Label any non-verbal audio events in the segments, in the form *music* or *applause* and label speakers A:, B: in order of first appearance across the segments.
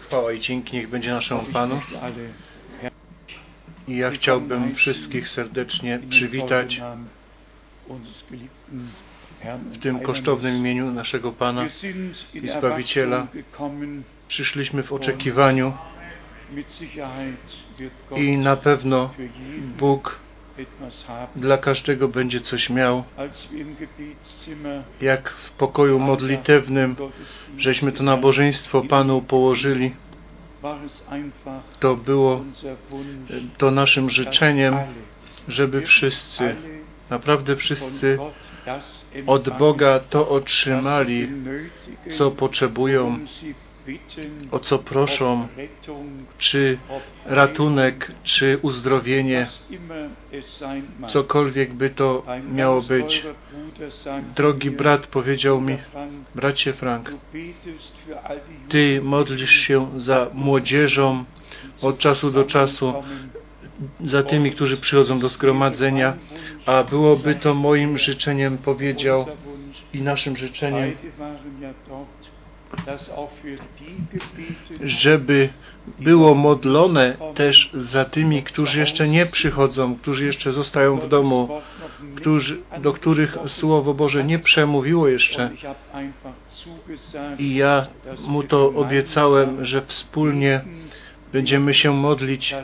A: Chwała i dzięki niech będzie naszemu Panu. I ja chciałbym wszystkich serdecznie przywitać w tym kosztownym imieniu naszego Pana. I Zbawiciela. Przyszliśmy w oczekiwaniu i na pewno Bóg. Dla każdego będzie coś miał. Jak w pokoju modlitewnym, żeśmy to nabożeństwo Panu położyli, to było to naszym życzeniem, żeby wszyscy, naprawdę wszyscy od Boga to otrzymali, co potrzebują,
B: bitten,
A: o co proszą, czy ratunek, czy uzdrowienie, cokolwiek by to miało być. Drogi brat powiedział mi, bracie Frank, ty modlisz się za młodzieżą od czasu do czasu, za tymi, którzy przychodzą do zgromadzenia, a byłoby to moim życzeniem, powiedział, i naszym życzeniem, żeby było modlone też za tymi, którzy jeszcze nie przychodzą, którzy jeszcze zostają w domu, którzy, do których Słowo Boże nie przemówiło jeszcze. I ja mu to obiecałem, że wspólnie będziemy się modlić,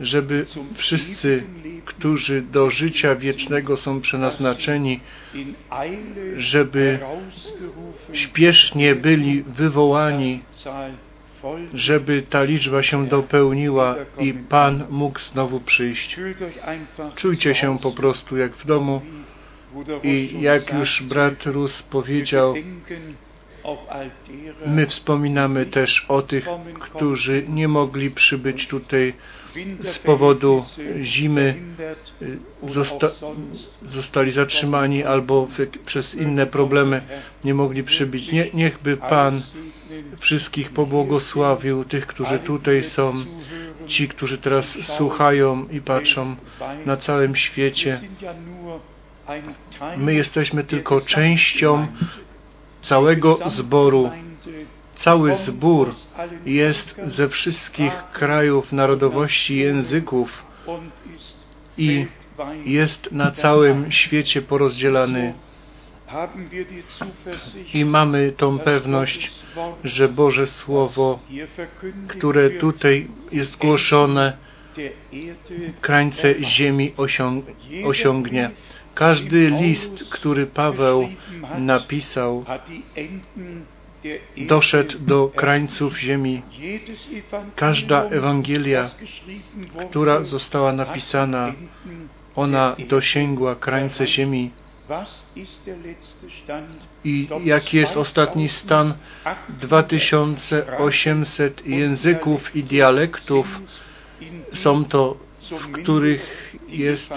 A: żeby wszyscy, którzy do życia wiecznego są przeznaczeni, żeby śpiesznie byli wywołani, żeby ta liczba się dopełniła i Pan mógł znowu przyjść. Czujcie się po prostu jak w domu i jak już brat Rus powiedział, my wspominamy też o tych, którzy nie mogli przybyć tutaj z powodu zimy, zosta zostali zatrzymani albo przez inne problemy nie mogli przybyć. Nie, niechby Pan wszystkich pobłogosławił, tych, którzy tutaj są, ci, którzy teraz słuchają i patrzą na całym świecie. My jesteśmy tylko częścią całego zboru. Cały zbór jest ze wszystkich krajów, narodowości, języków i jest na całym świecie porozdzielany. I mamy tą pewność, że Boże Słowo, które tutaj jest głoszone, krańce ziemi osiąg osiągnie. Każdy list, który Paweł napisał, doszedł do krańców ziemi. Każda Ewangelia, która została napisana, ona dosięgła krańce ziemi. I jaki jest ostatni stan? 2800 języków i dialektów są to, w których jest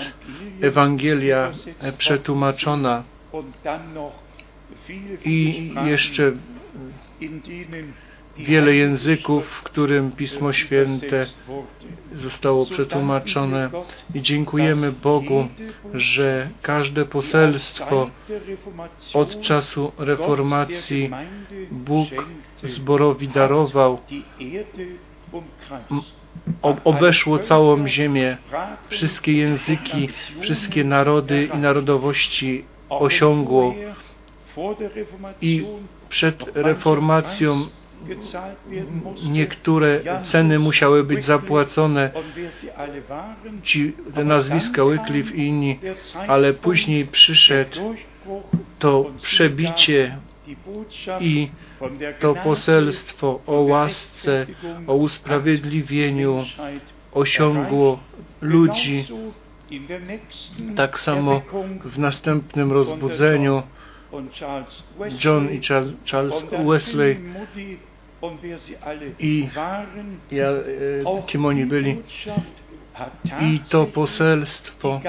A: Ewangelia przetłumaczona. I jeszcze wiele języków, w którym Pismo Święte zostało przetłumaczone. I dziękujemy Bogu, że każde poselstwo od czasu reformacji Bóg zborowi darował, obeszło całą ziemię, wszystkie języki, wszystkie narody i narodowości osiągło. I przed reformacją niektóre ceny musiały być zapłacone, ci, te nazwiska Wycliffe i inni, ale później przyszedł to przebicie i to poselstwo o łasce, o usprawiedliwieniu osiągło ludzi. Tak samo w następnym rozbudzeniu John i Charles Wesley i ja, e, kim oni byli. I to poselstwo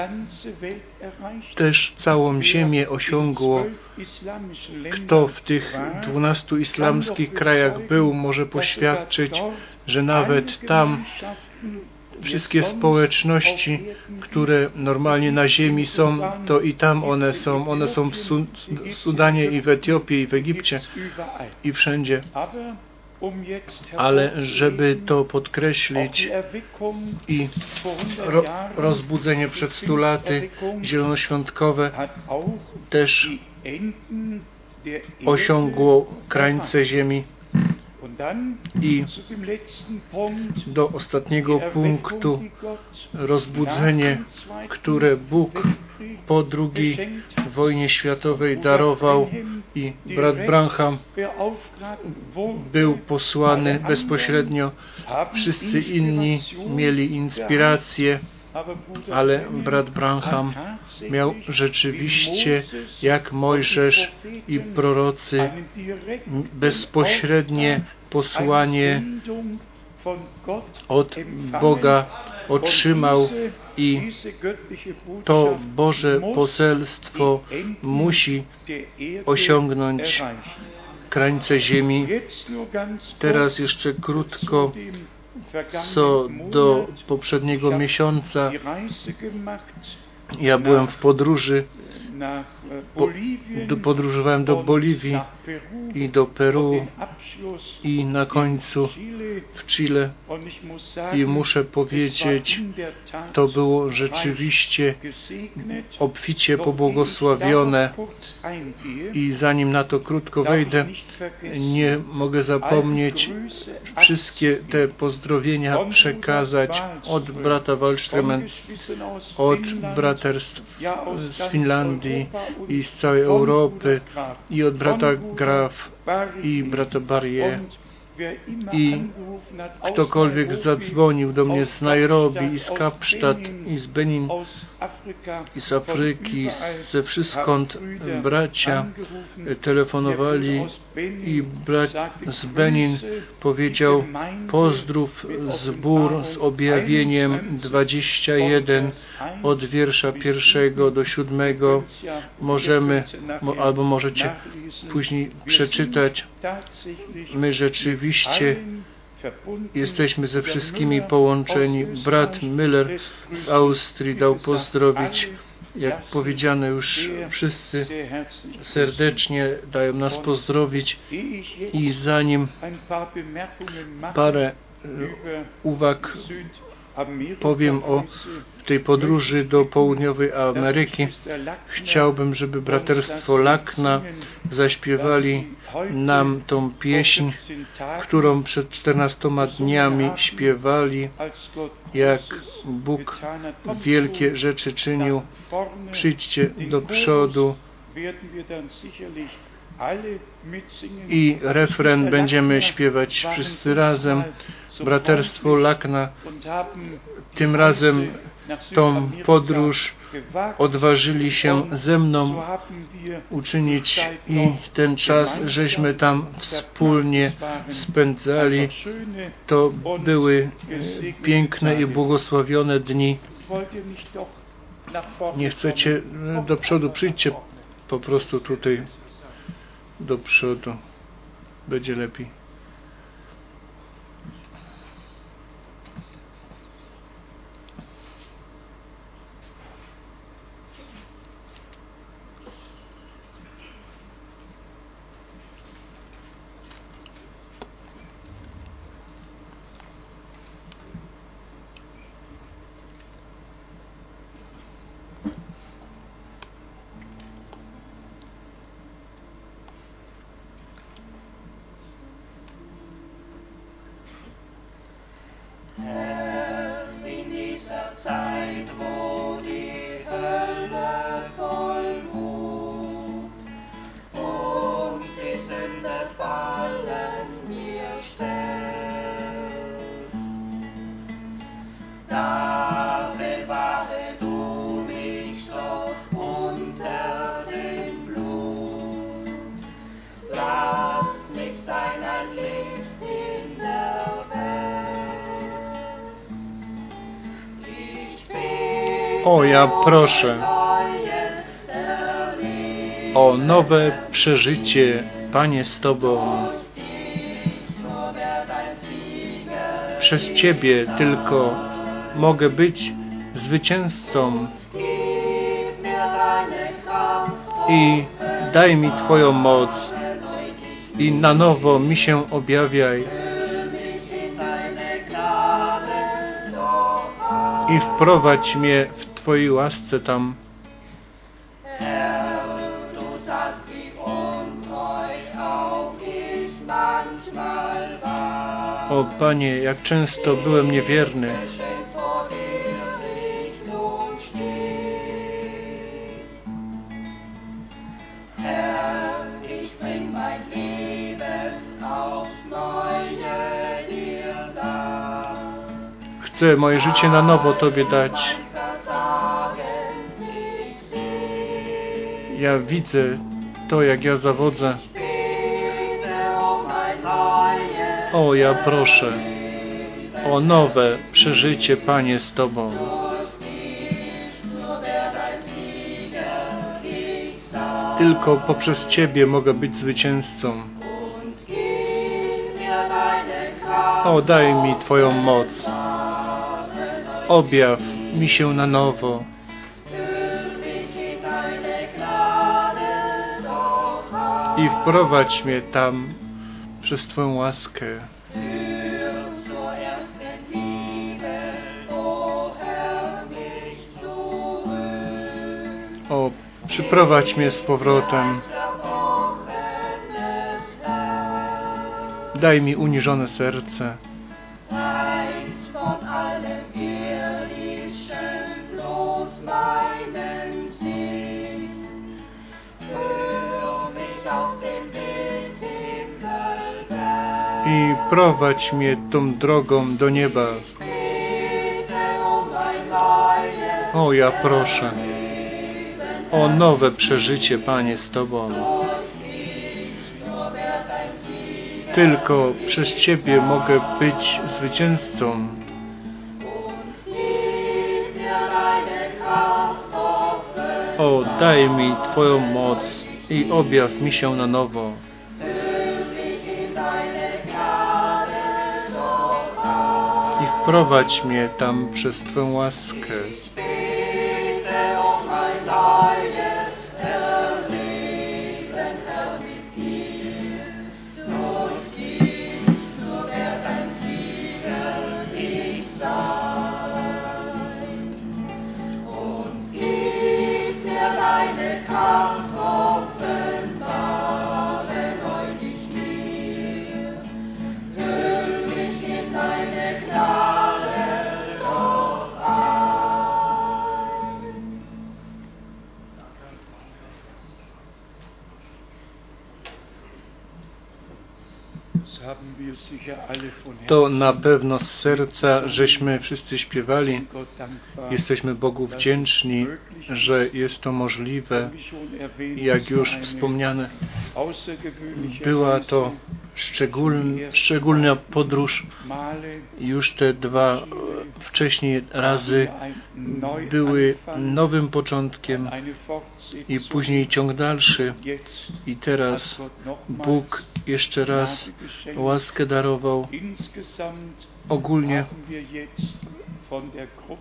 A: też całą ziemię osiągło. Kto w tych dwunastu islamskich krajach był, może poświadczyć, że nawet tam wszystkie społeczności, które normalnie na ziemi są, to i tam one są. One są w Su- Sudanie i w Etiopii i w Egipcie i wszędzie. Ale żeby to podkreślić i ro, rozbudzenie przed stu laty zielonoświątkowe też osiągło krańce ziemi i do ostatniego punktu rozbudzenie, które Bóg po II wojnie światowej darował i brat Branham był posłany bezpośrednio. Wszyscy inni mieli inspirację, ale brat Branham miał rzeczywiście, jak Mojżesz i prorocy, bezpośrednie posłanie od Boga otrzymał i to Boże poselstwo musi osiągnąć krańce ziemi. Teraz jeszcze krótko co do poprzedniego miesiąca. Ja byłem w podróży, po, do, podróżowałem do Boliwii i do Peru i na końcu w Chile. I muszę powiedzieć, to było rzeczywiście obficie pobłogosławione. i zanim na to krótko wejdę, nie mogę zapomnieć wszystkie te pozdrowienia przekazać od brata Wallströmen, od braterstw z Finlandii i z całej Europy i od brata Graf i brata Barrier i ktokolwiek zadzwonił do mnie z Nairobi i z Kapsztad i z Benin i z Afryki, ze wszystkąd bracia telefonowali i brat z Benin powiedział pozdrów zbór z objawieniem 21 od wiersza pierwszego do siódmego możemy albo możecie później przeczytać my rzeczywiście jesteśmy ze wszystkimi połączeni. Brat Miller z Austrii dał pozdrowić. Jak powiedziano już, wszyscy serdecznie dają nas pozdrowić i zanim parę uwag powiem o tej podróży do południowej Ameryki. Chciałbym, żeby braterstwo Lakna zaśpiewali nam tą pieśń, którą przed 14 dniami śpiewali, jak Bóg wielkie rzeczy czynił. Przyjdźcie do przodu i refren będziemy śpiewać wszyscy razem. Braterstwo Lakna tym razem tą podróż odważyli się ze mną uczynić i ten czas, żeśmy tam wspólnie spędzali. To były piękne i błogosławione dni. Nie chcecie do przodu, przyjdźcie po prostu tutaj do przodu. Będzie lepiej. Proszę. O nowe przeżycie, Panie, z Tobą. Przez Ciebie tylko
C: mogę być zwycięzcą. I daj mi Twoją moc i na nowo mi się objawiaj. I wprowadź mnie w Twojej łasce tam. O Panie, jak często byłem niewierny. Chcę moje życie na nowo Tobie dać. Ja widzę to, jak ja zawodzę. O, ja proszę o nowe przeżycie, Panie, z Tobą. Tylko poprzez Ciebie mogę być zwycięzcą. O, daj mi Twoją moc. Objaw mi się na nowo. I wprowadź mnie tam przez Twoją łaskę. O, przyprowadź mnie z powrotem. Daj mi uniżone serce. Prowadź mnie tą drogą do nieba. O, ja proszę o nowe przeżycie, Panie, z Tobą. Tylko przez Ciebie mogę być zwycięzcą. O, daj mi Twoją moc i objaw mi się na nowo. I wprowadź mnie tam przez Twoją łaskę. To na pewno z serca, żeśmy wszyscy śpiewali. Jesteśmy Bogu wdzięczni, że jest to możliwe. Jak już wspomniane, była to szczególna, podróż. Już te dwa wcześniej razy były nowym początkiem i później ciąg dalszy. I teraz Bóg jeszcze raz łaskę darował. Ogólnie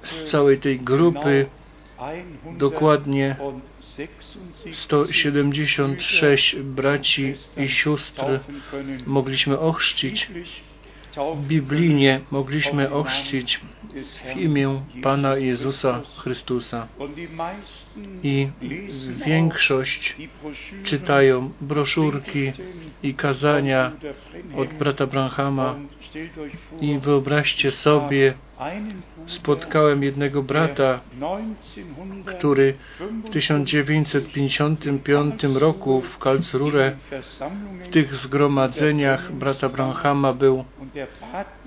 C: z całej tej grupy dokładnie 176 braci i sióstr mogliśmy ochrzcić. Biblijnie mogliśmy ochrzcić w imię Pana Jezusa Chrystusa. I większość czytają broszurki i kazania od brata Branhama. I wyobraźcie sobie, spotkałem jednego brata, który w 1955 roku w Karlsruhe w tych zgromadzeniach brata Branhama był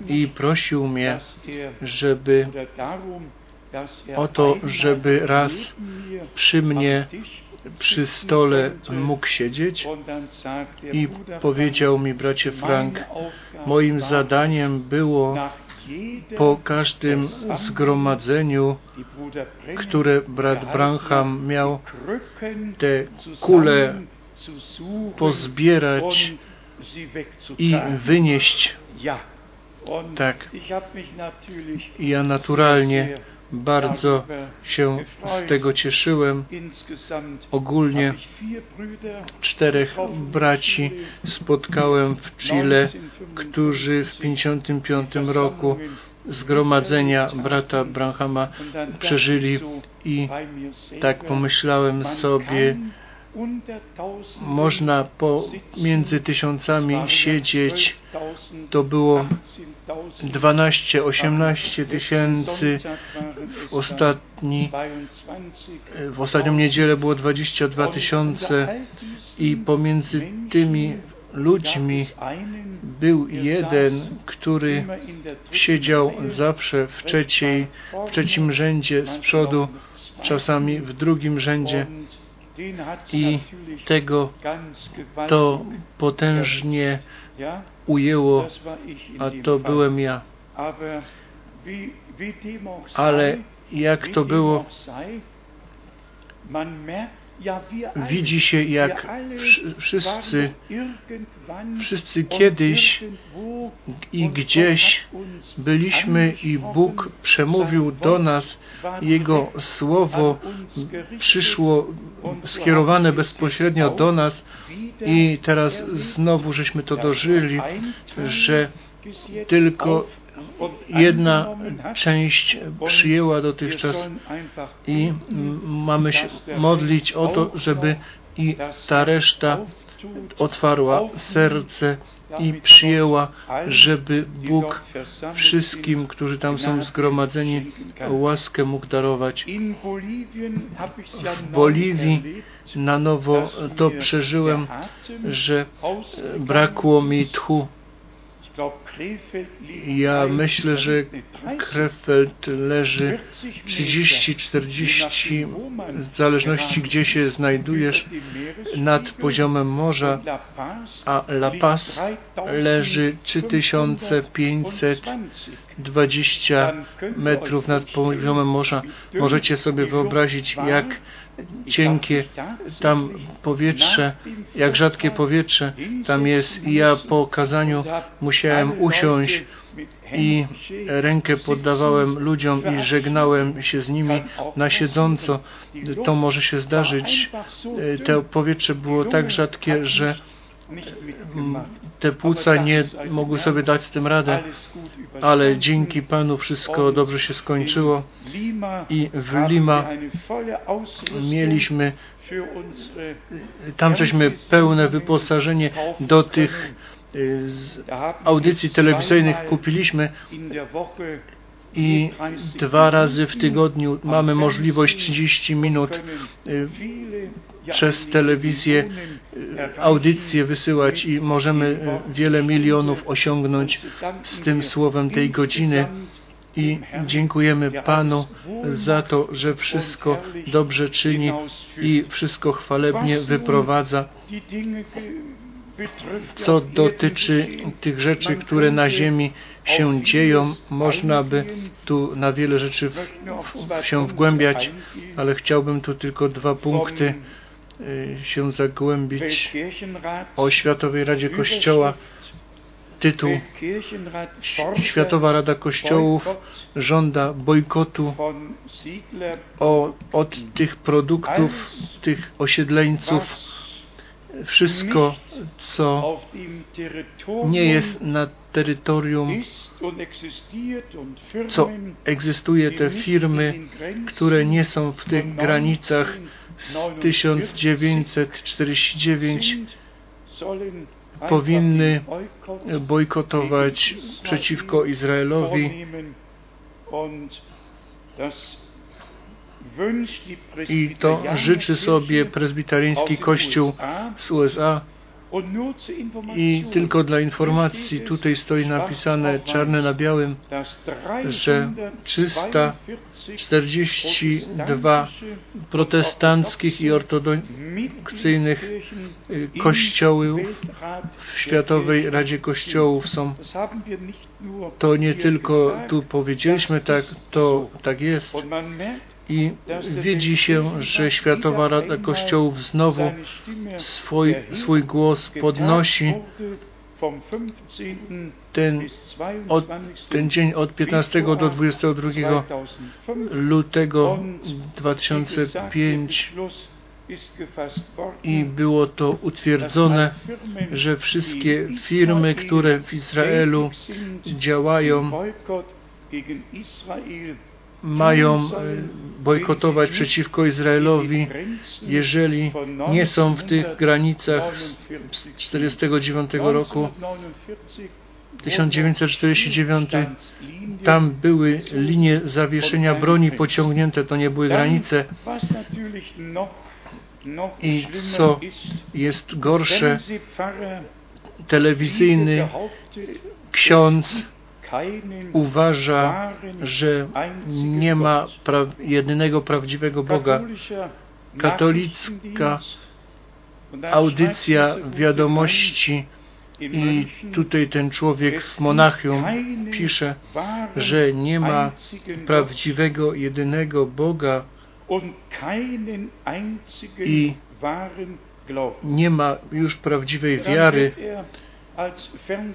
C: i prosił mnie, żeby o to, żeby raz przy mnie przy stole mógł siedzieć i powiedział mi, bracie Frank, moim zadaniem było po każdym zgromadzeniu, które brat Branham miał te kule pozbierać i wynieść.
A: Tak. ja naturalnie bardzo się z tego cieszyłem. Ogólnie czterech braci spotkałem w Chile, którzy w 1955 roku zgromadzenia brata Branhama przeżyli i tak pomyślałem sobie, można pomiędzy tysiącami siedzieć. To było 12, 18 tysięcy. W, ostatni, w ostatnią niedzielę było 22 tysiące i pomiędzy tymi ludźmi był jeden, który siedział zawsze w, trzeciej, w trzecim rzędzie z przodu, czasami w drugim rzędzie i tego to potężnie ujęło, a to byłem ja. Ale jak to było, widzi się jak wszyscy, wszyscy kiedyś i gdzieś byliśmy i Bóg przemówił do nas, Jego Słowo przyszło skierowane bezpośrednio do nas. I teraz znowu żeśmy to dożyli, że tylko jedna część przyjęła dotychczas i mamy się modlić o to, żeby i ta reszta otwarła serce i przyjęła, żeby Bóg wszystkim, którzy tam są zgromadzeni, łaskę mógł darować. W Boliwii na nowo to przeżyłem, że brakło mi tchu. Ja myślę, że Krefeld leży 30-40, w zależności gdzie się znajdujesz, nad poziomem morza, a La Paz leży 3520 metrów nad poziomem morza. Możecie sobie wyobrazić, jak cienkie tam powietrze, jak rzadkie powietrze tam jest. I ja po kazaniu musiałem usiąść i rękę poddawałem ludziom i żegnałem się z nimi na siedząco. To może się zdarzyć. To powietrze było tak rzadkie, że te płuca nie mogły sobie dać z tym radę, ale dzięki Panu wszystko dobrze się skończyło i w Lima mieliśmy, tam żeśmy pełne wyposażenie do tych audycji telewizyjnych kupiliśmy i dwa razy w tygodniu mamy możliwość 30 minut przez telewizję audycje wysyłać i możemy wiele milionów osiągnąć z tym słowem tej godziny. I dziękujemy Panu za to, że wszystko dobrze czyni i wszystko chwalebnie wyprowadza. Co dotyczy tych rzeczy, które na ziemi się dzieją, można by tu na wiele rzeczy w, w, się wgłębiać, ale chciałbym tu tylko dwa punkty y, się zagłębić o Światowej Radzie Kościoła. Tytuł Światowa Rada Kościołów żąda bojkotu o, od tych produktów, tych osiedleńców, wszystko, co nie jest na terytorium, co egzystuje, te firmy, które nie są w tych granicach z 1949 powinny bojkotować przeciwko Izraelowi i to życzy sobie prezbitaryjski kościół z USA. I tylko dla informacji, tutaj stoi napisane czarne na białym, że 342 protestanckich i ortodoksyjnych kościołów w Światowej Radzie Kościołów są. To nie tylko tu powiedzieliśmy, tak, to tak jest. I widzi się, że Światowa Rada Kościołów znowu swój, swój głos podnosi
B: vom 15.
A: ten, od,
B: 22.
A: ten dzień od 15 do 22
B: 2005
A: lutego
B: und wie gesagt, der
A: 2005
B: Beschluss ist gefasst worden,
A: i było to utwierdzone, że wszystkie firmy, które w Izraelu działają, mają bojkotować przeciwko Izraelowi, jeżeli nie są w tych granicach z 1949 roku, 1949, tam były linie zawieszenia broni pociągnięte, to nie były granice. I co jest gorsze, telewizyjny ksiądz uważa, że nie ma pra jedynego prawdziwego Boga. Katolicka audycja wiadomości i tutaj ten człowiek w Monachium pisze, że nie ma prawdziwego, jedynego Boga i nie ma już prawdziwej wiary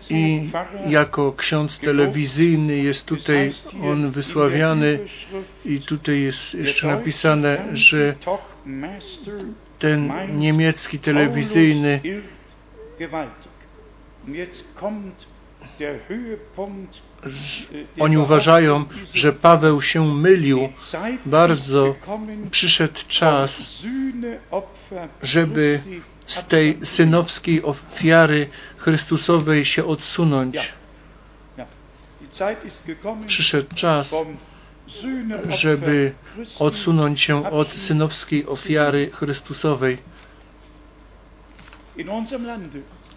A: i jako ksiądz telewizyjny jest tutaj on wysławiany i tutaj jest jeszcze napisane, że ten niemiecki telewizyjny oni uważają, że Paweł się mylił bardzo. Przyszedł czas, żeby z tej synowskiej ofiary Chrystusowej się odsunąć. Przyszedł czas, żeby odsunąć się od synowskiej ofiary Chrystusowej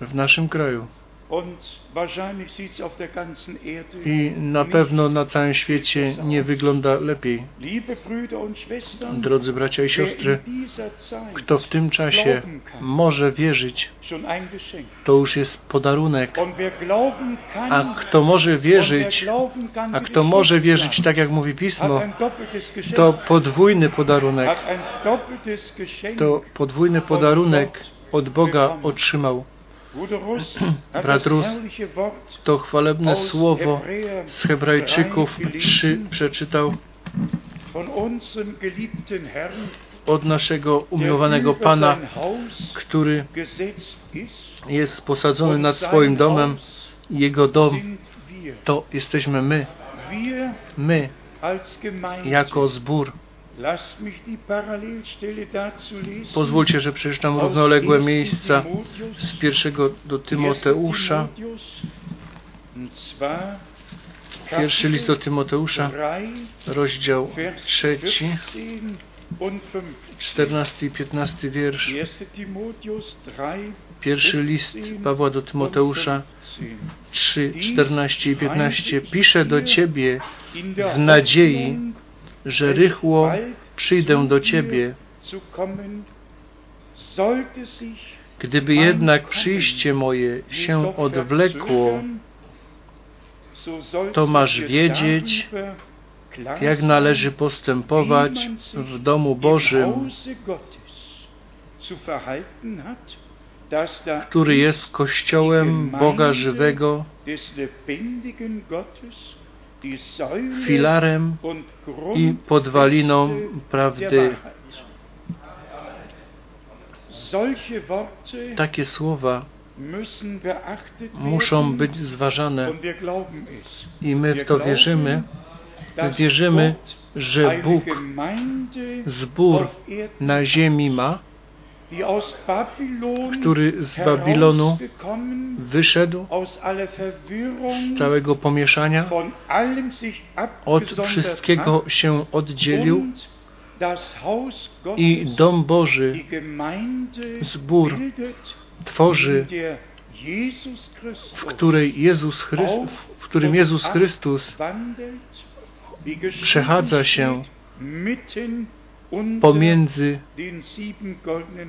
A: w naszym kraju. I na pewno na całym świecie nie wygląda lepiej. Drodzy bracia i siostry, kto w tym czasie może wierzyć, to już jest podarunek. A kto może wierzyć, a kto może wierzyć tak jak mówi Pismo, to podwójny podarunek. To podwójny podarunek od Boga otrzymał. *clears throat* Brat Rus to chwalebne słowo z Hebrajczyków 3 przeczytał od naszego umiłowanego Pana, który jest posadzony nad swoim domem. Jego dom to jesteśmy my. My jako zbór. Pozwólcie, że przeczytam równoległe miejsca z pierwszego do Tymoteusza. Pierwszy list do Tymoteusza, rozdział trzeci, 14 i 15 wiersz. Pierwszy list Pawła do Tymoteusza 3, 14 i 15. Piszę do Ciebie w nadziei, że rychło przyjdę do Ciebie. Gdyby jednak przyjście moje się odwlekło, to masz wiedzieć, jak należy postępować w domu Bożym, który jest Kościołem Boga żywego, filarem i podwaliną prawdy. Takie słowa muszą być zważane i my w to wierzymy. Wierzymy, że Bóg zbór na ziemi ma, który z Babilonu wyszedł z całego pomieszania, od wszystkiego się oddzielił i dom Boży, zbór tworzy, w, której Jezus Chrystus, w którym Jezus Chrystus przechadza się pomiędzy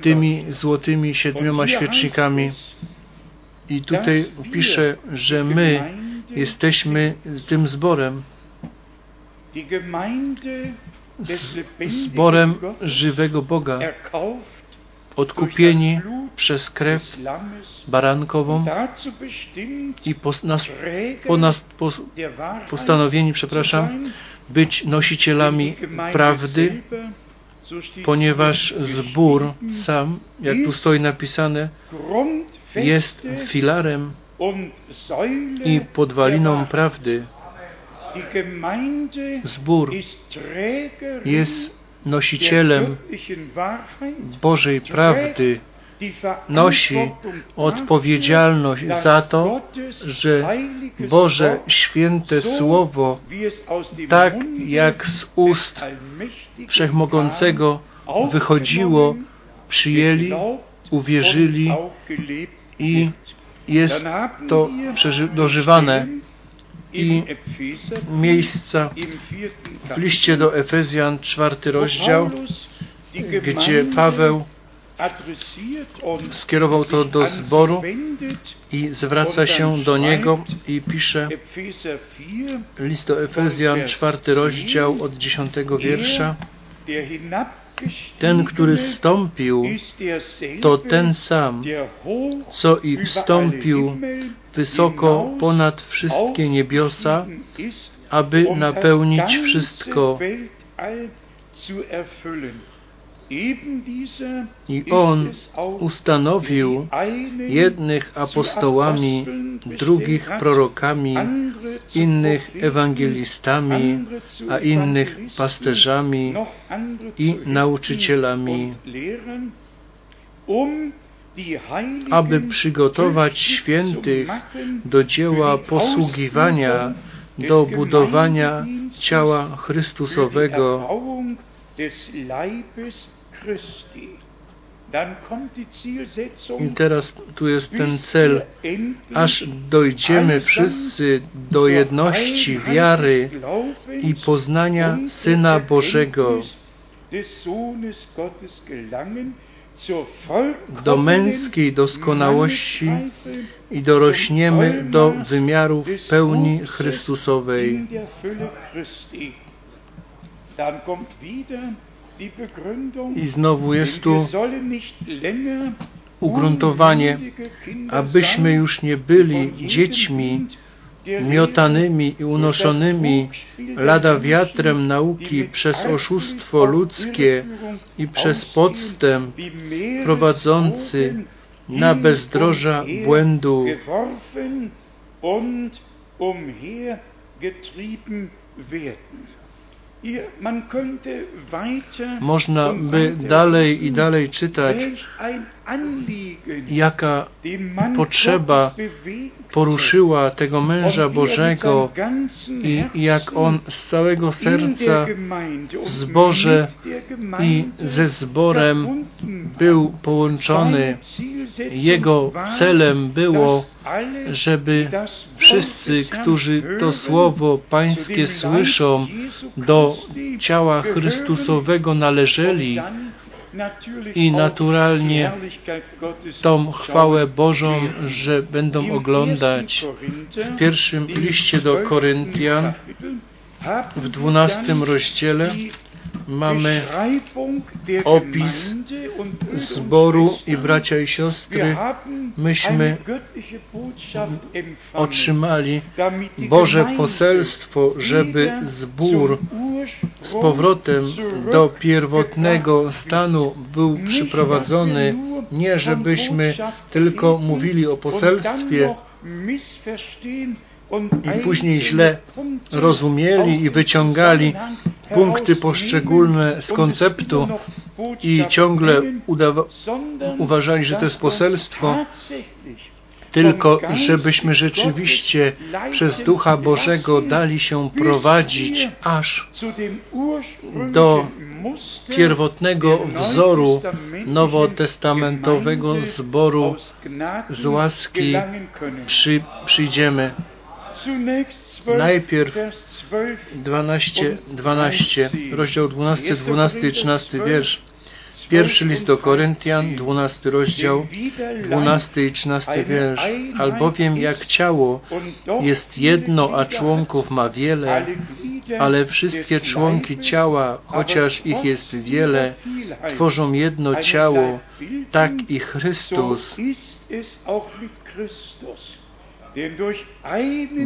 A: tymi złotymi siedmioma świecznikami. I tutaj pisze, że my jesteśmy tym zborem, zborem żywego Boga, odkupieni przez krew barankową i nas, po nas, postanowieni, przepraszam, być nosicielami prawdy, ponieważ zbór sam, jak tu stoi napisane, jest filarem i podwaliną prawdy. Zbór jest nosicielem Bożej prawdy, nosi odpowiedzialność za to, że Boże święte Słowo, tak jak z ust Wszechmogącego wychodziło, przyjęli, uwierzyli i jest to dożywane. I miejsca w liście do Efezjan, czwarty rozdział, gdzie Paweł skierował to do zboru i zwraca się do niego i pisze
B: Epheser 4,
A: list do Efezjan, czwarty rozdział od dziesiątego wiersza.
B: der
A: Ten, który
B: hinabgestiegene
A: stąpił,
B: ist derselbe,
A: to ten sam, co i wstąpił wysoko ponad wszystkie niebiosa, aby
B: um
A: napełnić wszystko. I On ustanowił jednych apostołami, drugich prorokami, innych ewangelistami, a innych pasterzami i nauczycielami,
B: um
A: aby przygotować świętych do dzieła posługiwania, do budowania ciała Chrystusowego. I teraz tu jest ten cel, aż dojdziemy wszyscy do jedności wiary i poznania Syna Bożego, do męskiej doskonałości i dorośniemy do wymiarów pełni Chrystusowej. I znowu jest tu ugruntowanie, abyśmy już nie byli dziećmi miotanymi i unoszonymi lada wiatrem nauki przez oszustwo ludzkie i przez podstęp prowadzący na bezdroża błędu.
B: umhergetrieben werden.
A: Można by dalej i dalej czytać, jaka potrzeba poruszyła tego męża Bożego i jak on z całego serca
B: mit der
A: i ze zborem był połączony. Jego celem było, żeby wszyscy, którzy to słowo pańskie słyszą, do ciała Chrystusowego należeli i naturalnie tą chwałę Bożą, że będą oglądać. W pierwszym liście do Koryntian, w dwunastym rozdziale, mamy opis zboru i bracia i siostry. Myśmy otrzymali Boże poselstwo, żeby zbór z powrotem do pierwotnego stanu był przyprowadzony, nie żebyśmy tylko mówili o poselstwie i później źle rozumieli i wyciągali punkty poszczególne z konceptu i ciągle uważali, że to jest poselstwo, tylko żebyśmy rzeczywiście przez Ducha Bożego dali się prowadzić aż do pierwotnego wzoru nowotestamentowego zboru z łaski przy, przyjdziemy. Najpierw 12, 12, rozdział 12, 12 i 13 wiersz. Pierwszy list do Koryntian, 12 rozdział, 12 i 13 wiersz. Albowiem jak ciało jest jedno, a członków ma wiele, ale wszystkie członki ciała, chociaż ich jest wiele, tworzą jedno ciało, tak i Chrystus.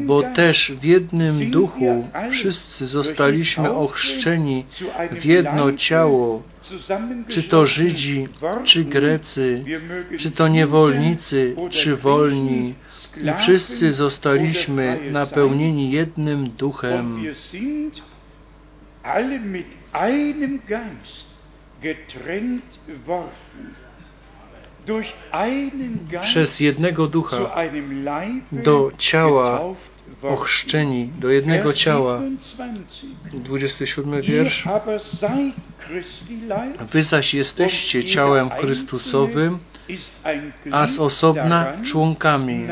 A: Bo też w jednym duchu wszyscy zostaliśmy ochrzczeni w jedno ciało, czy to Żydzi, czy Grecy, czy to niewolnicy, czy wolni, i wszyscy zostaliśmy napełnieni jednym duchem.
B: alle mit einem Geist getrennt worden
A: przez jednego ducha do ciała ochrzczeni, do jednego ciała. 27 wiersz. Wy zaś jesteście ciałem Chrystusowym, a z osobna członkami.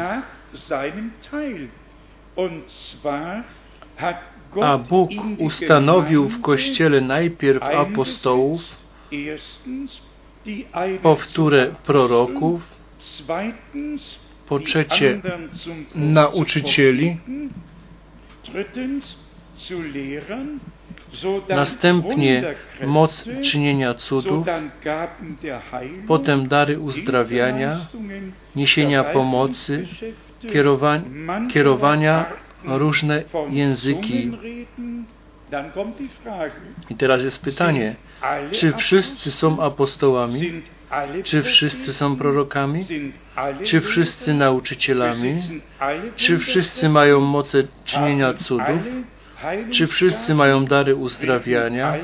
A: A Bóg ustanowił w Kościele najpierw apostołów, powtórę proroków, po trzecie nauczycieli, następnie moc czynienia cudów, potem dary uzdrawiania, niesienia pomocy, kierowa kierowania, różne języki. I teraz jest pytanie, czy wszyscy są apostołami? Czy wszyscy są prorokami? Czy wszyscy nauczycielami? Czy wszyscy mają moce czynienia cudów? Czy wszyscy mają dary uzdrawiania?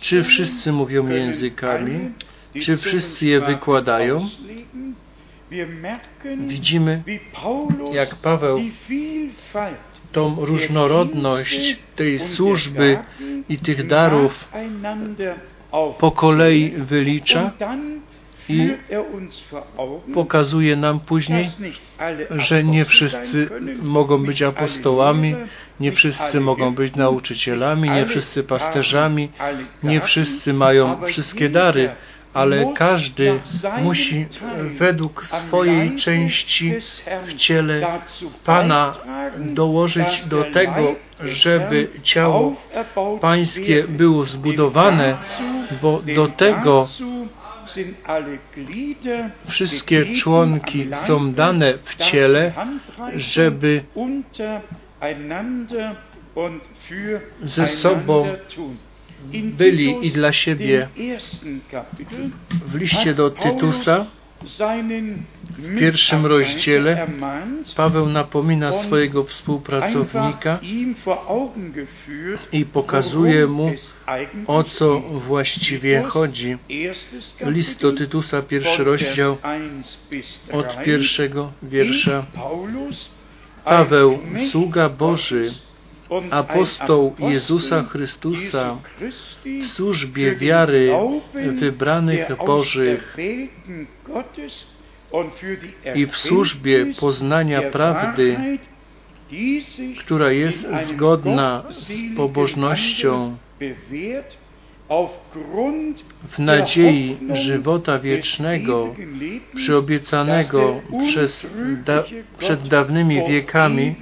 A: Czy wszyscy mówią językami? Czy wszyscy je wykładają? Widzimy, jak Paweł tą różnorodność tej służby i tych darów po kolei wylicza i pokazuje nam później, że nie wszyscy mogą być apostołami, nie wszyscy mogą być nauczycielami, nie wszyscy pasterzami, nie wszyscy mają wszystkie dary, ale każdy musi według swojej części w ciele Pana dołożyć do tego, żeby ciało Pańskie było zbudowane, bo do tego wszystkie członki są dane w ciele, żeby ze sobą byli i dla siebie. W liście do Tytusa w pierwszym rozdziale Paweł napomina swojego współpracownika i pokazuje mu, o co właściwie chodzi. List do Tytusa, pierwszy rozdział, od pierwszego wiersza. Paweł, sługa Boży, apostoł Jezusa Chrystusa w służbie wiary wybranych Bożych i w służbie poznania prawdy, która jest zgodna z pobożnością, w nadziei żywota wiecznego, przyobiecanego przez da, przed dawnymi wiekami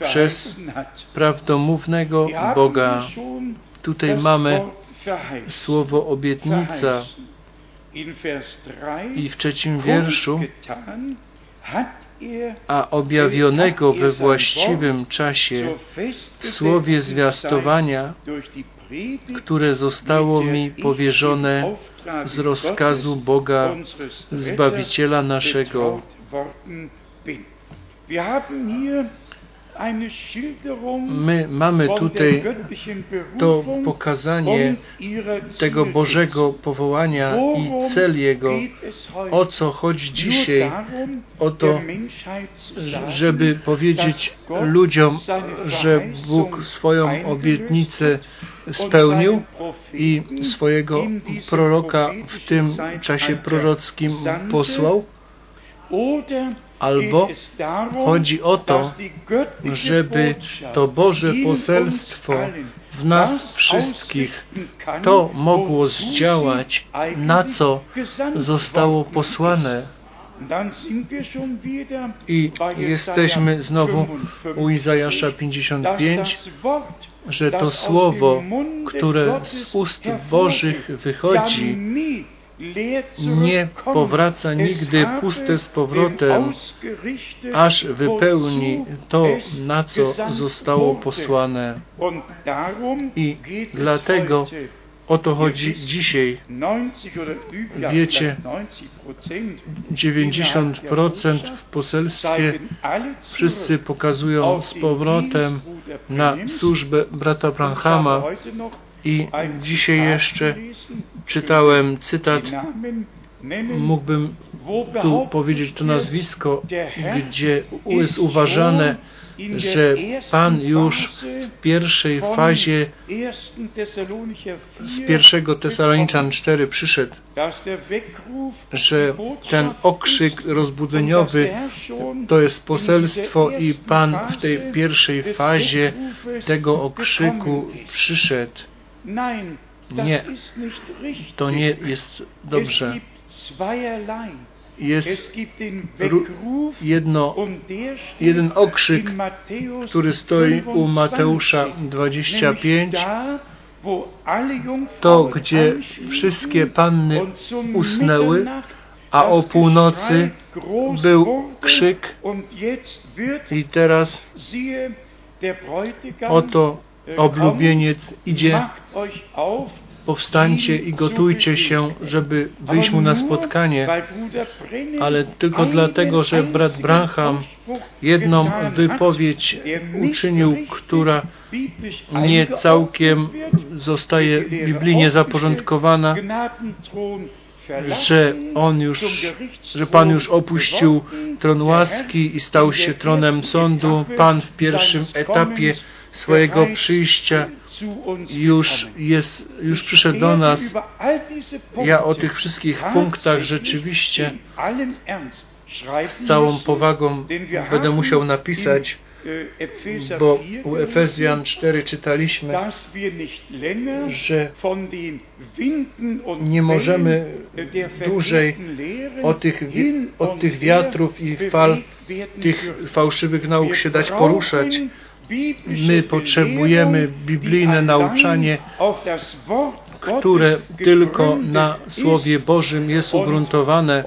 A: przez prawdomównego Boga. Tutaj mamy słowo obietnica. I w trzecim wierszu a objawionego we właściwym czasie w słowie zwiastowania, które zostało mi powierzone z rozkazu Boga, Zbawiciela naszego. My mamy tutaj to pokazanie tego Bożego powołania i cel Jego. O co chodzi dzisiaj? O to, żeby powiedzieć ludziom, że Bóg swoją obietnicę spełnił i swojego proroka w tym czasie prorockim posłał. Albo chodzi o to, żeby to Boże poselstwo w nas wszystkich to mogło zdziałać, na co zostało posłane. I jesteśmy znowu u Izajasza 55, że to słowo, które z ust Bożych wychodzi, nie powraca nigdy puste z powrotem, aż wypełni to, na co zostało posłane. I dlatego o to chodzi dzisiaj. Wiecie, 90% w poselstwie wszyscy pokazują z powrotem na służbę brata Branhama i dzisiaj jeszcze czytałem cytat, mógłbym tu powiedzieć to nazwisko, gdzie jest uważane, że Pan już w pierwszej fazie z pierwszego Tesaloniczan 4 przyszedł, że ten okrzyk rozbudzeniowy to jest poselstwo i Pan w tej pierwszej fazie tego okrzyku przyszedł. Nie, to nie jest dobrze. Jest jedno, jeden okrzyk, który stoi u Mateusza 25, to gdzie wszystkie panny usnęły, a o północy był krzyk. i teraz oto oblubieniec idzie, powstańcie i gotujcie się, żeby wyjść mu na spotkanie, ale tylko dlatego, że brat Branham jedną wypowiedź uczynił, która nie całkiem zostaje biblijnie zaporządkowana, że on już, że Pan już opuścił tron łaski i stał się tronem sądu. Pan w pierwszym etapie swojego przyjścia już jest, już przyszedł do nas. Ja o tych wszystkich punktach rzeczywiście z całą powagą będę musiał napisać, bo u Efezjan 4 czytaliśmy, że nie możemy dłużej od tych, od tych wiatrów i fal tych fałszywych nauk się dać poruszać. My potrzebujemy biblijne nauczanie, które tylko na Słowie Bożym jest ugruntowane.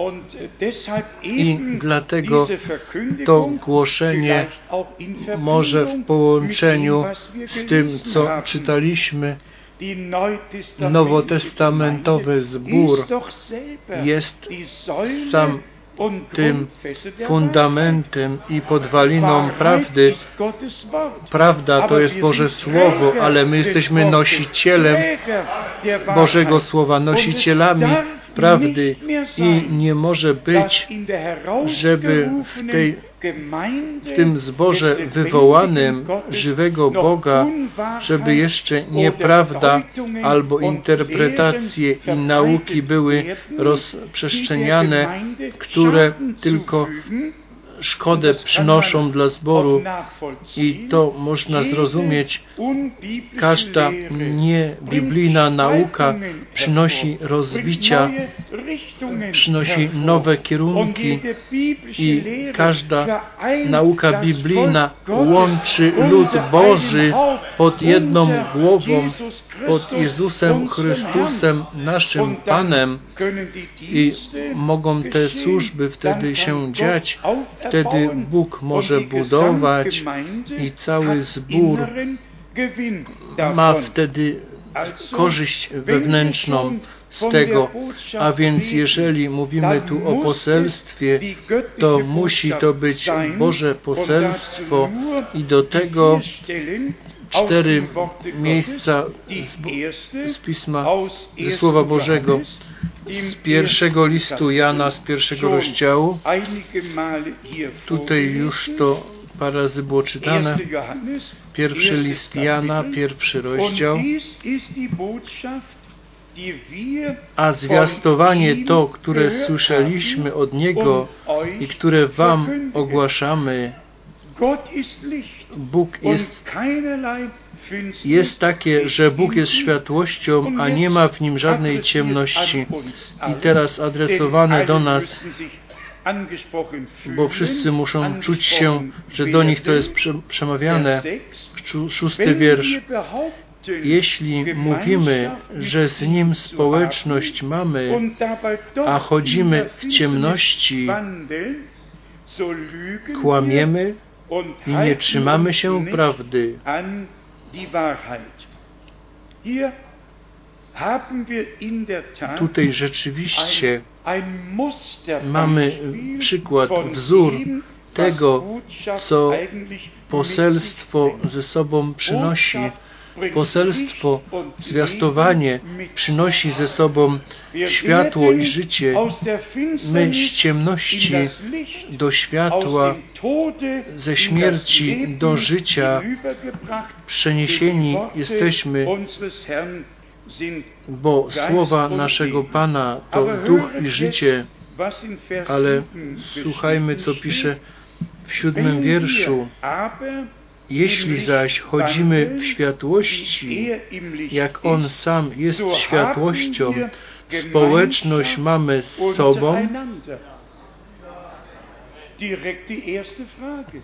A: I dlatego to głoszenie może w połączeniu z tym, co czytaliśmy, nowotestamentowy zbór jest sam tym fundamentem i podwaliną prawdy. Prawda to jest Boże Słowo, ale my jesteśmy nosicielem Bożego Słowa, nosicielami prawdy i nie może być, żeby w, tej, w tym zborze wywołanym żywego Boga, żeby jeszcze nieprawda albo interpretacje i nauki były rozprzestrzeniane, które tylko szkodę przynoszą dla zboru i to można zrozumieć. Każda niebiblijna nauka przynosi rozbicia, przynosi nowe kierunki i każda nauka biblijna łączy lud Boży pod jedną głową, pod Jezusem Chrystusem, naszym Panem i mogą te służby wtedy się dziać, wtedy Bóg może budować i cały zbór ma wtedy korzyść wewnętrzną z tego. A więc jeżeli mówimy tu o poselstwie, to musi to być Boże poselstwo i do tego cztery miejsca z, z Pisma, ze Słowa Bożego, z pierwszego listu Jana, z pierwszego rozdziału. Tutaj już to parę razy było czytane. Pierwszy list Jana, pierwszy rozdział. a zwiastowanie to, które słyszeliśmy od Niego i które Wam ogłaszamy, Bóg jest, jest takie, że Bóg jest światłością, a nie ma w nim żadnej ciemności. I teraz adresowane do nas, bo wszyscy muszą czuć się, że do nich to jest przemawiane.
B: Vers 6.
A: Czu- Szósty wiersz. Jeśli mówimy, że z Nim społeczność mamy, a chodzimy w ciemności, kłamiemy i nie trzymamy się prawdy. Tutaj rzeczywiście mamy przykład, wzór tego, co poselstwo ze sobą przynosi. Poselstwo, zwiastowanie przynosi ze sobą światło i życie. My z ciemności do światła, ze śmierci do życia przeniesieni jesteśmy, bo słowa naszego Pana to duch i życie. Ale słuchajmy, co pisze w siódmym wierszu. Jeśli zaś chodzimy w światłości, jak On sam jest światłością, społeczność mamy z sobą.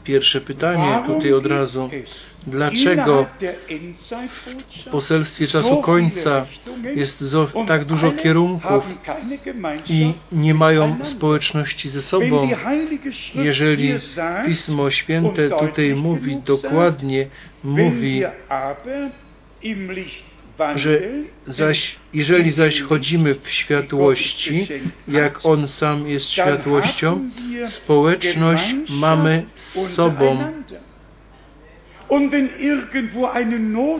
A: Pierwsze pytanie tutaj od razu. Dlaczego w poselstwie czasu końca jest tak dużo kierunków i nie mają społeczności ze sobą? Jeżeli Pismo Święte tutaj mówi dokładnie, mówi, że zaś, jeżeli zaś chodzimy w światłości, jak On sam jest światłością, społeczność mamy z sobą.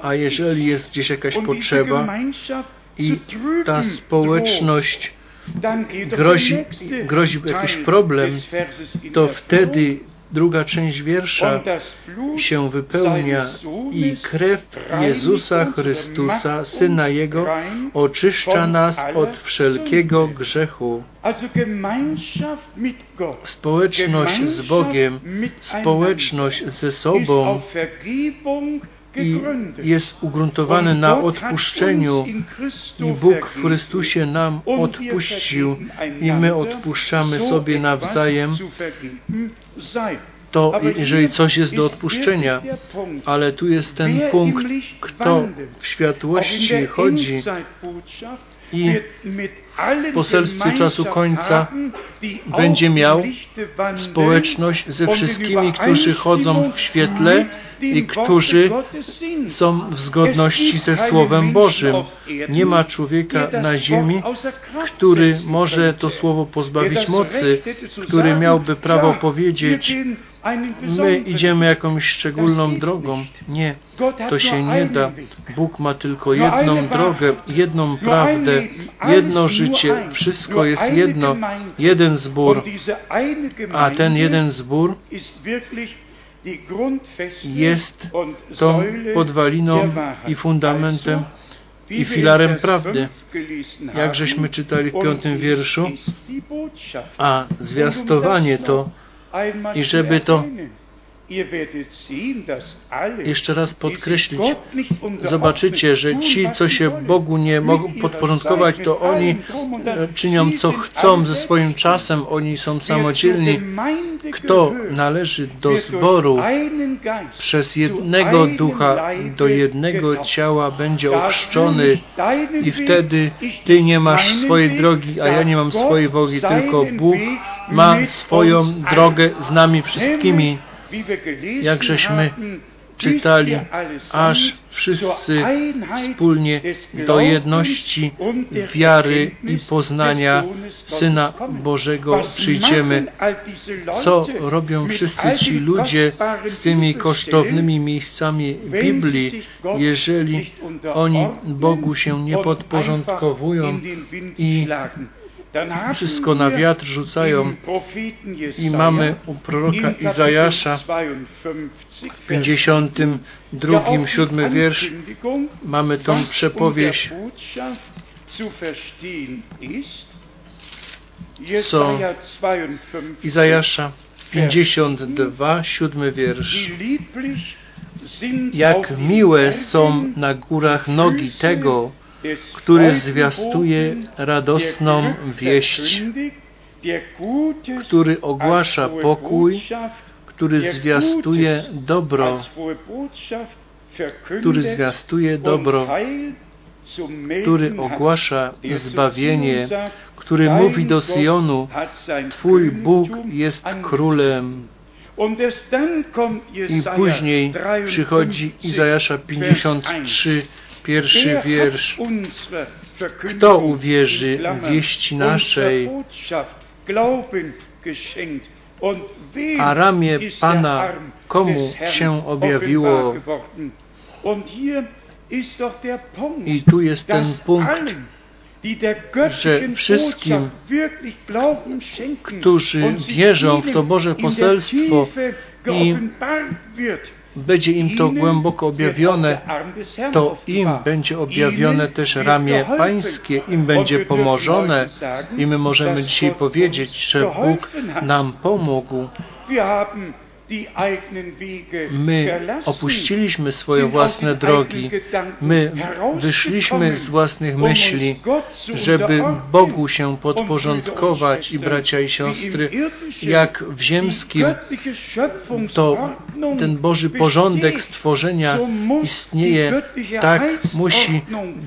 A: A jeżeli jest gdzieś jakaś potrzeba i ta społeczność grozi, grozi jakiś problem, to wtedy druga część wiersza się wypełnia i krew Jezusa Chrystusa, Syna Jego, oczyszcza nas od wszelkiego grzechu. Społeczność z Bogiem, społeczność ze sobą i jest ugruntowane na odpuszczeniu i Bóg w Chrystusie nam odpuścił i my odpuszczamy sobie nawzajem. to jeżeli coś jest do odpuszczenia, ale tu jest ten punkt, kto w światłości chodzi i w poselstwie czasu końca będzie miał społeczność ze wszystkimi, którzy chodzą w świetle i którzy są w zgodności ze Słowem Bożym. Nie ma człowieka na ziemi, który może to Słowo pozbawić mocy, który miałby prawo powiedzieć, my idziemy jakąś szczególną drogą. Nie, to się nie da. Bóg ma tylko jedną drogę, jedną prawdę, jedno życie. Wszystko jest jedno, jeden zbór. A ten jeden zbór jest tą podwaliną i fundamentem i filarem prawdy. Jak żeśmy czytali w piątym wierszu, a zwiastowanie to i żeby to jeszcze raz podkreślić, zobaczycie, że ci, co się Bogu nie mogą podporządkować, to oni czynią co chcą ze swoim czasem, oni są samodzielni. Kto należy do zboru przez jednego ducha do jednego ciała będzie ochrzczony i wtedy Ty nie masz swojej drogi, a ja nie mam swojej drogi, tylko Bóg ma swoją drogę z nami wszystkimi jak żeśmy czytali, aż wszyscy wspólnie do jedności wiary i poznania Syna Bożego przyjdziemy. Co robią wszyscy ci ludzie z tymi kosztownymi miejscami Biblii, jeżeli oni Bogu się nie podporządkowują i wszystko na wiatr rzucają i mamy u proroka Izajasza w 52, 7 wiersz mamy tą
B: ist.
A: Co
B: Jesaja 52,
A: Izajasza 52, siódmy wiersz. Jak miłe są na górach nogi tego, który zwiastuje radosną wieść, który ogłasza pokój, który zwiastuje dobro, który zwiastuje dobro, który ogłasza zbawienie, który mówi do Syjonu, Twój Bóg jest królem. I później
B: 53,
A: przychodzi Izajasza
B: Vers
A: 53, pierwszy wiersz. Kto uwierzy wieści naszej? A ramię Pana komu się objawiło? I tu jest ten punkt,
B: göttlichen
A: wszystkim, którzy wierzą w to Boże poselstwo i będzie im to głęboko objawione, to im będzie objawione też ramię. Pańskie, im będzie pomożone i my możemy dzisiaj powiedzieć, że Bóg nam pomógł. My opuściliśmy swoje własne drogi. My wyszliśmy z własnych
B: um
A: myśli, żeby. Bogu się podporządkować i bracia i siostry, jak w ziemskim to ten Boży porządek stworzenia istnieje, tak musi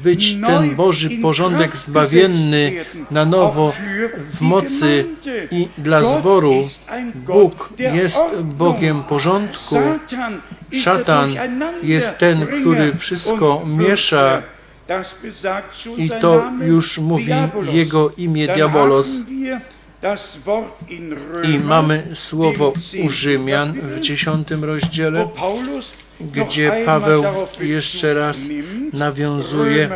A: być ten Boży porządek zbawienny na nowo w mocy i dla zboru. Bóg jest
B: Ordnung.
A: Bogiem porządku. Szatan jest ten, który wszystko miesza i to już mówi jego imię Diabolos. I mamy słowo u Rzymian w dziesiątym rozdziale, gdzie Paweł jeszcze raz nawiązuje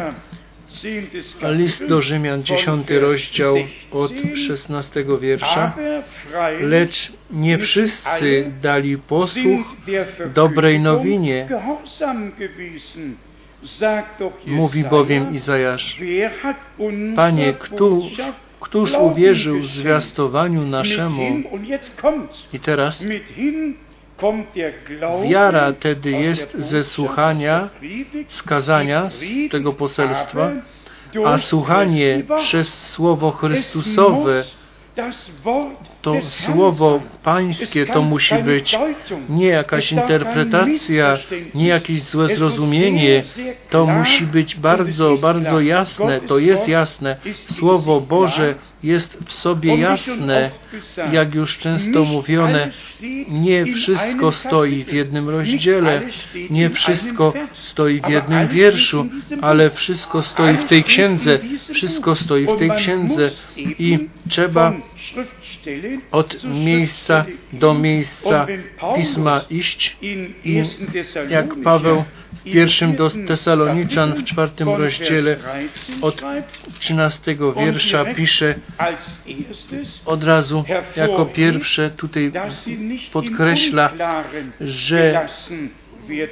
A: list do Rzymian,
B: von
A: dziesiąty
B: Vers
A: rozdział od
B: 16.
A: szesnastego wiersza. Lecz nie wszyscy dali posłuch dobrej nowinie, mówi bowiem Izajasz. Panie, któż, któż uwierzył zwiastowaniu naszemu? I teraz wiara tedy jest ze słuchania,
B: Predigt,
A: z tego poselstwa, a słuchanie przez Słowo Chrystusowe, to Słowo. Pańskie to musi być nie jakaś interpretacja, nie jakieś złe zrozumienie. To musi być bardzo, bardzo jasne. To jest jasne. Słowo Boże jest w sobie jasne. Jak już często mówione, nie wszystko stoi w jednym rozdziale, nie wszystko stoi w jednym wierszu, ale wszystko stoi w tej księdze. Wszystko stoi w tej księdze i trzeba od miejsca do miejsca pisma iść i
B: 1. Thessalonicher,
A: jak Paweł w pierwszym do Tesaloniczan w czwartym rozdziale
B: Vers 13
A: od
B: schreibt,
A: 13 wiersza pisze od razu jako pierwsze tutaj podkreśla, że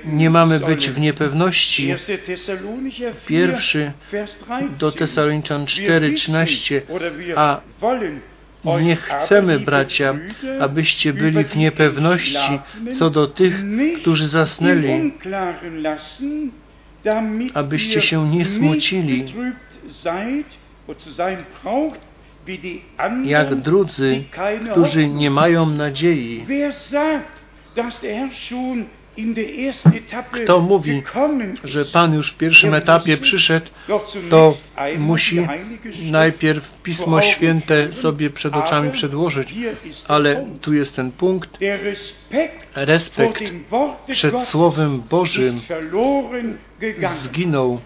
A: nie mamy być w niepewności.
B: 1. Thessalonicher 4,
A: Pierwszy
B: Vers 13.
A: do Tesaloniczan
B: Wir
A: 4,
B: wissen,
A: 13.
B: oder wir
A: A
B: wollen euch
A: Nie chcemy, bracia, abyście byli w niepewności co do tych, którzy zasnęli, abyście się nie smucili, jak drudzy, którzy nie mają nadziei. Kto mówi, że Pan już w pierwszym etapie przyszedł, to musi najpierw Pismo Święte sobie przed oczami przedłożyć. Ale tu jest ten punkt.
B: Respekt
A: przed Słowem Bożym zginął.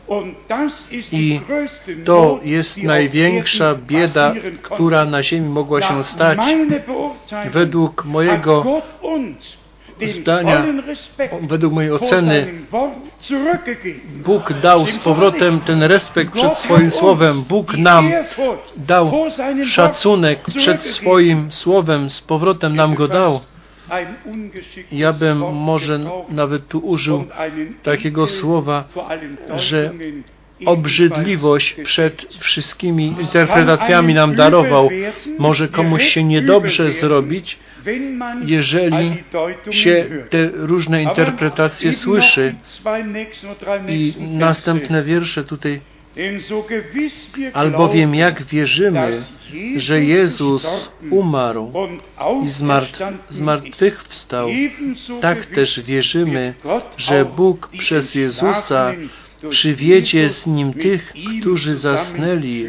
A: I to jest największa bieda, która na ziemi mogła się stać. Według mojego zdania, według mojej oceny. Bóg dał z powrotem ten respekt przed swoim Słowem. Bóg nam dał szacunek przed swoim Słowem, z powrotem nam go dał. Ja bym może nawet tu użył takiego słowa, że obrzydliwość przed wszystkimi interpretacjami nam darował. Może komuś się niedobrze zrobić, jeżeli się te różne interpretacje słyszy. I następne wiersze tutaj Albowiem jak wierzymy, że Jezus umarł i zmartwychwstał, tak też wierzymy, że Bóg przez Jezusa przywiedzie z Nim tych, którzy zasnęli.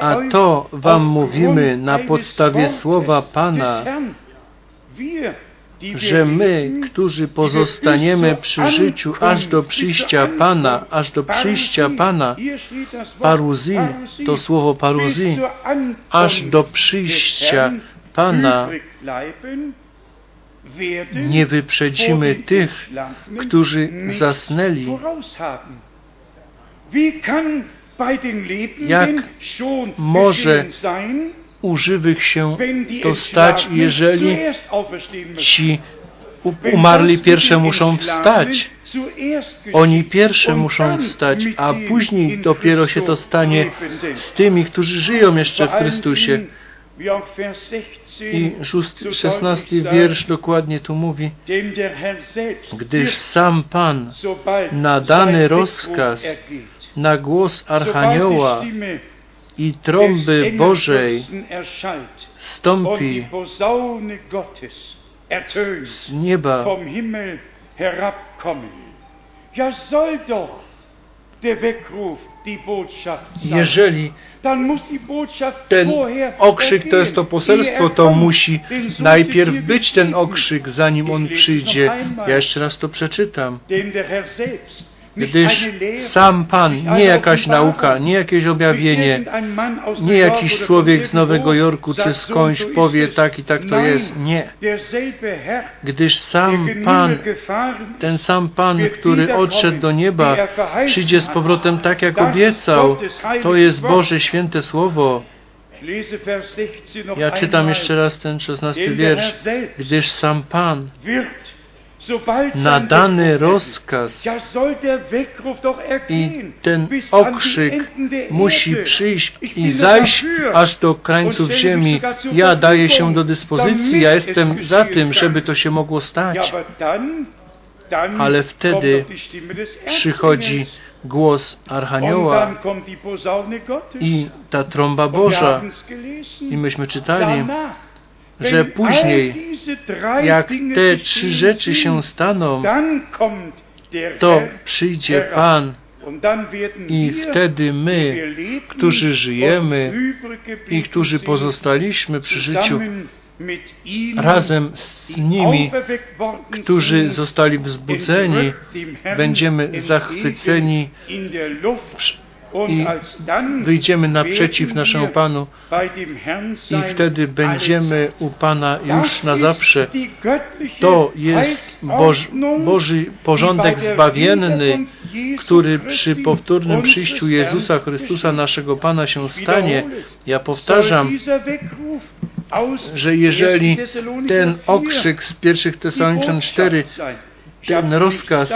A: A to Wam mówimy na podstawie słowa Pana, że my, którzy pozostaniemy przy życiu aż do przyjścia Pana, aż do przyjścia Pana, paruzi, to słowo paruzi, aż do przyjścia Pana, nie wyprzedzimy tych, którzy zasnęli. Jak może u żywych się to stać, jeżeli ci umarli pierwsze muszą wstać. Oni pierwsze muszą wstać, a później dopiero się to stanie z tymi, którzy żyją jeszcze w Chrystusie. I szesnasty wiersz dokładnie tu mówi, gdyż sam Pan na dany rozkaz, na głos Archanioła i trąby Bożej stąpi z nieba. Jeżeli ten okrzyk to jest to poselstwo, to musi najpierw być ten okrzyk, zanim on przyjdzie. Ja jeszcze raz to przeczytam gdyż sam Pan, nie jakaś nauka, nie jakieś objawienie, nie jakiś człowiek z Nowego Jorku czy skądś powie tak i tak to jest. Nie. Gdyż sam Pan, ten sam Pan, który odszedł do nieba, przyjdzie z powrotem tak jak obiecał. To jest Boże święte Słowo. Ja czytam jeszcze raz ten szesnasty wiersz. Gdyż sam Pan na dany rozkaz i ten okrzyk musi przyjść i zajść aż do krańców ziemi. Ja daję się do dyspozycji, ja jestem za tym, żeby to się mogło stać. Ale wtedy przychodzi głos Archanioła i ta trąba Boża. I myśmy czytali, że później, jak te trzy rzeczy się staną, to przyjdzie Pan i wtedy my, którzy żyjemy i którzy pozostaliśmy przy życiu, razem z nimi, którzy zostali wzbudzeni, będziemy zachwyceni i wyjdziemy naprzeciw naszemu Panu i wtedy będziemy u Pana już na zawsze. To jest Boż, Boży porządek zbawienny, który przy powtórnym przyjściu Jezusa Chrystusa, naszego Pana, się stanie. Ja powtarzam, że jeżeli ten okrzyk z pierwszych Tesaloniczan 4 ten rozkaz,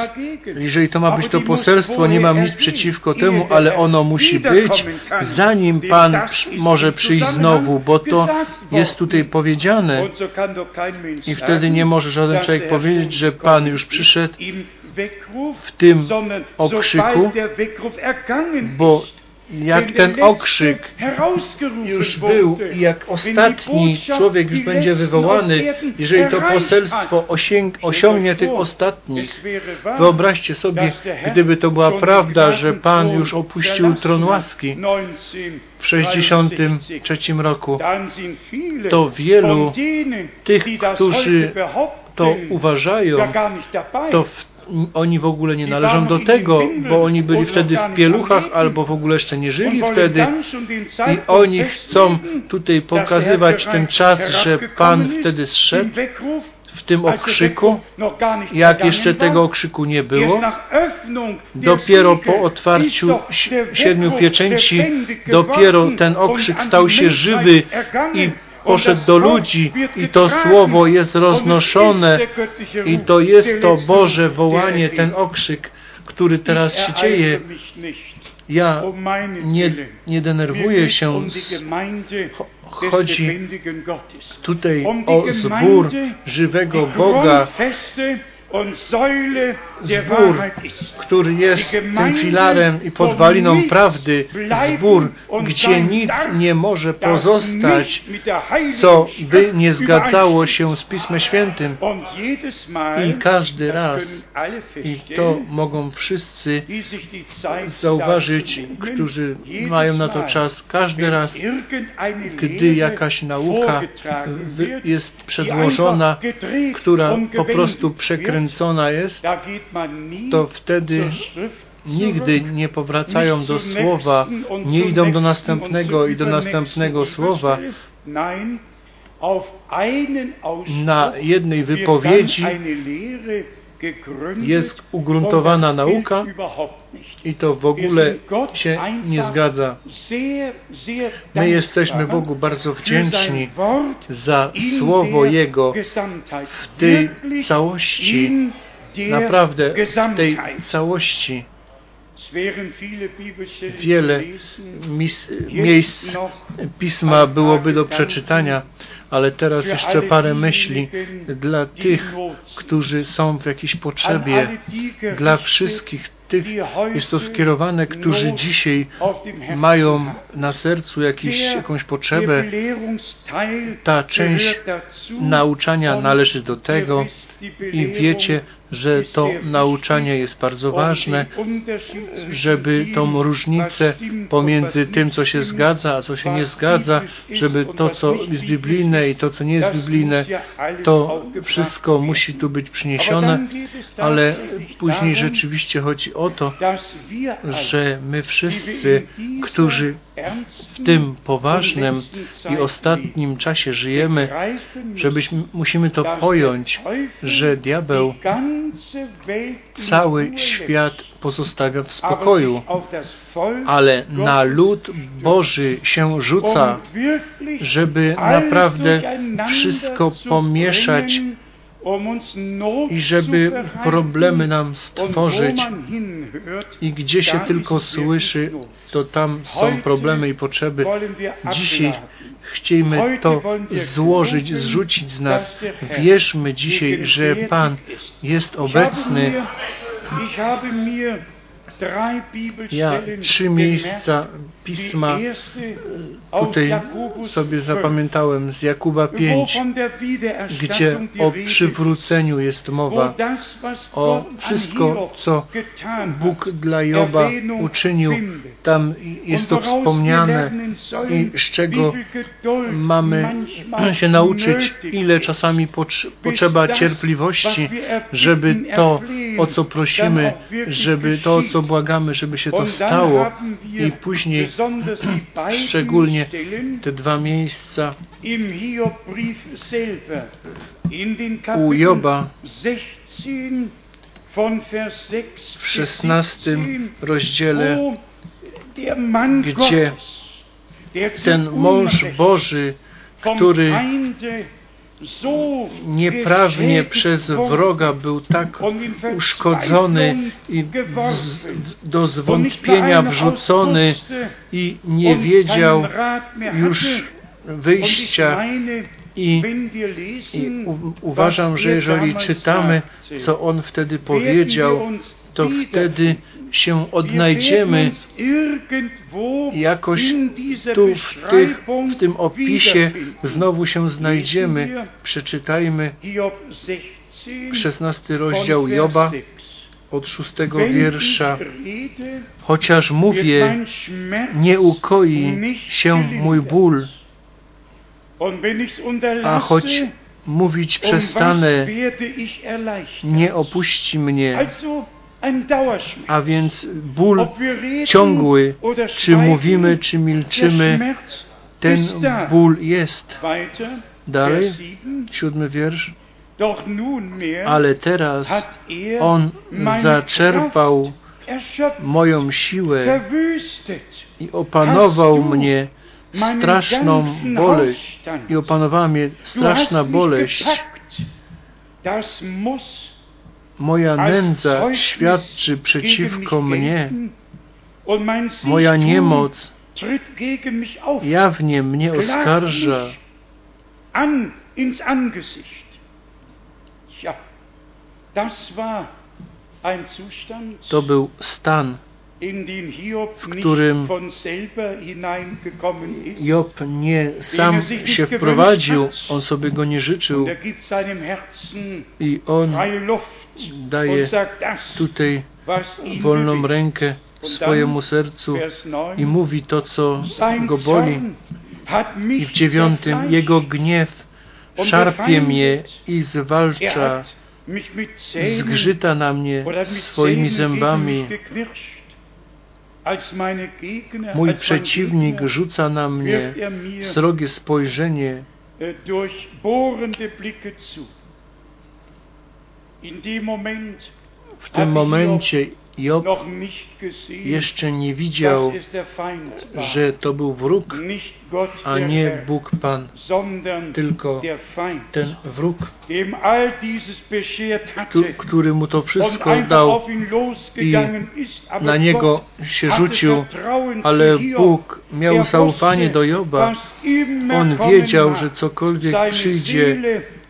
A: jeżeli to ma być to poselstwo, nie mam nic przeciwko temu, ale ono musi być, zanim Pan może przyjść znowu, bo to jest tutaj powiedziane. I wtedy nie może żaden człowiek powiedzieć, że Pan już przyszedł w tym okrzyku, bo jak ten okrzyk już był i jak ostatni człowiek już będzie wywołany, jeżeli to poselstwo osiągnie tych ostatnich. Wyobraźcie sobie, gdyby to była prawda, że Pan już opuścił tron łaski w 63 roku, to wielu tych, którzy to uważają, to w oni w ogóle nie należą do tego, bo oni byli wtedy w pieluchach albo w ogóle jeszcze nie żyli wtedy. i oni chcą tutaj pokazywać ten czas, że Pan wtedy zszedł w tym okrzyku, jak jeszcze tego okrzyku nie było, dopiero po otwarciu siedmiu pieczęci, dopiero ten okrzyk stał się żywy i poszedł do ludzi i to słowo jest roznoszone i to jest to Boże wołanie, ten okrzyk, który teraz się dzieje. Ja nie, nie denerwuję się. Chodzi tutaj o zbór żywego Boga, zbór, który jest tym filarem i podwaliną prawdy, zbór, gdzie nic nie może pozostać, co by nie zgadzało się z Pismem Świętym. I każdy raz, i to mogą wszyscy zauważyć, którzy mają na to czas, każdy raz, gdy jakaś nauka jest przedłożona, która po prostu przekręcona jest, to wtedy nigdy nie powracają do słowa, nie idą do następnego i do następnego słowa. Na jednej wypowiedzi jest ugruntowana nauka i to w ogóle się nie zgadza. My jesteśmy Bogu bardzo wdzięczni za Słowo Jego w tej całości, naprawdę w tej całości. Wiele miejsc pisma byłoby do przeczytania, ale teraz jeszcze parę myśli dla tych, którzy są w jakiejś potrzebie, dla wszystkich tych jest to skierowane, którzy dzisiaj mają na sercu jakiś, jakąś potrzebę. Ta część nauczania należy do tego i wiecie, że to nauczanie jest bardzo ważne, żeby tą różnicę pomiędzy tym, co się zgadza, a co się nie zgadza, żeby to, co jest biblijne i to, co nie jest biblijne, to wszystko musi tu być przyniesione, ale później rzeczywiście chodzi o to, że my wszyscy, którzy w tym poważnym i ostatnim czasie żyjemy, żebyśmy musimy to pojąć, że diabeł cały świat pozostawia w spokoju, ale na lud Boży się rzuca, żeby naprawdę wszystko pomieszać i żeby problemy nam stworzyć i gdzie się tylko słyszy, to tam są problemy i potrzeby. Dzisiaj chcielibyśmy to złożyć, zrzucić z nas. Wierzmy dzisiaj, że Pan jest obecny. Ja trzy miejsca pisma tutaj sobie zapamiętałem z Jakuba 5, gdzie o przywróceniu jest mowa, o wszystko, co Bóg dla Joba uczynił. Tam jest to wspomniane i z czego mamy się nauczyć, ile czasami potrzeba cierpliwości, żeby to, o co prosimy, żeby to, o co błagamy, żeby się to stało i później szczególnie te dwa miejsca u Joba w szesnastym rozdziale, gdzie ten mąż Boży, który nieprawnie przez wroga był tak uszkodzony i do zwątpienia wrzucony i nie wiedział już wyjścia. I, i uważam, że jeżeli czytamy, co on wtedy powiedział, to wtedy się odnajdziemy jakoś tu w, tych, w tym opisie znowu się znajdziemy. Przeczytajmy. 16 rozdział Joba od szóstego wiersza. Chociaż mówię, nie ukoi się mój ból, a choć mówić przestanę, nie opuści mnie. A więc ból ciągły, czy mówimy, czy milczymy, ten ból jest. Dalej, siódmy wiersz. Ale teraz On zaczerpał moją siłę i opanował mnie straszną boleść i opanowała mnie straszna boleść. Moja nędza świadczy przeciwko mnie. Moja niemoc jawnie mnie oskarża. To był stan, w którym Job nie sam się wprowadził, on sobie go nie życzył. I on daje tutaj wolną rękę swojemu sercu i mówi to, co go boli. I w dziewiątym jego gniew szarpie mnie i zwalcza, zgrzyta na mnie swoimi zębami. Mój przeciwnik rzuca na mnie srogie spojrzenie. W tym momencie Job jeszcze nie widział, że to był wróg, a nie Bóg Pan, tylko ten wróg, który mu to wszystko dał i na niego się rzucił, ale Bóg miał zaufanie do Joba. On wiedział, że cokolwiek przyjdzie,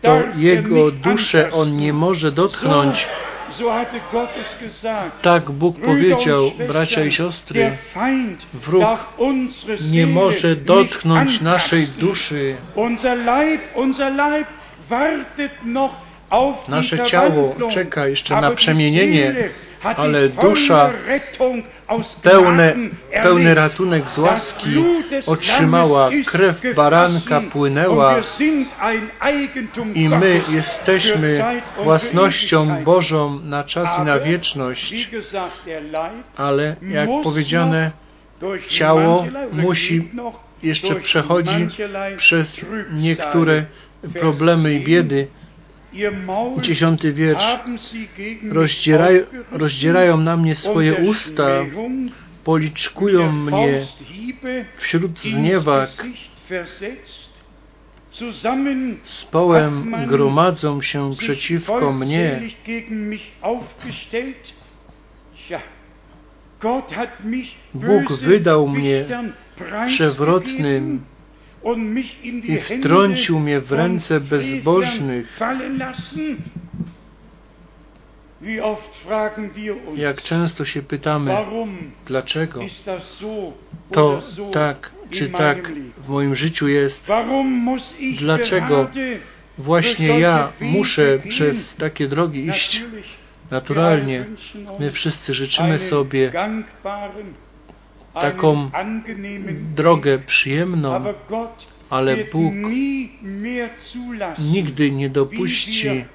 A: to jego duszę on nie może dotknąć. Tak Bóg powiedział, bracia i siostry, wróg nie może dotknąć naszej duszy. Nasze ciało czeka jeszcze na przemienienie, ale dusza pełne, pełny ratunek z łaski otrzymała, krew baranka płynęła i my jesteśmy własnością Bożą na czas i na wieczność. Ale jak powiedziane, ciało musi jeszcze przechodzi przez niektóre problemy i biedy. Dziesiąty wiersz. Rozdzieraj, rozdzierają na mnie swoje usta, policzkują mnie wśród zniewak. Z połem gromadzą się przeciwko mnie. Bóg wydał mnie przewrotnym i wtrącił mnie w ręce bezbożnych. Jak często się pytamy, dlaczego? to tak czy tak w moim życiu jest, dlaczego właśnie ja muszę przez takie drogi iść. Naturalnie, my wszyscy życzymy sobie taką drogę przyjemną, ale Bóg nigdy nie dopuści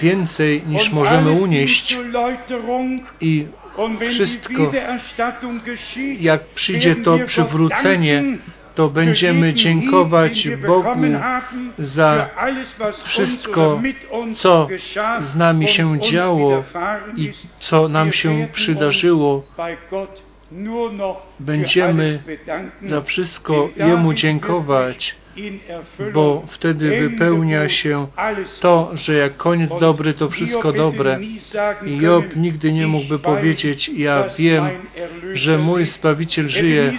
A: więcej niż możemy unieść. i wszystko, jak przyjdzie to przywrócenie, to będziemy dziękować Bogu za wszystko, co z nami się działo i co nam się przydarzyło. Będziemy za wszystko Jemu dziękować, bo wtedy wypełnia się to, że jak koniec dobry, to wszystko dobre. I Job nigdy nie mógłby powiedzieć, ja wiem, że mój Zbawiciel żyje.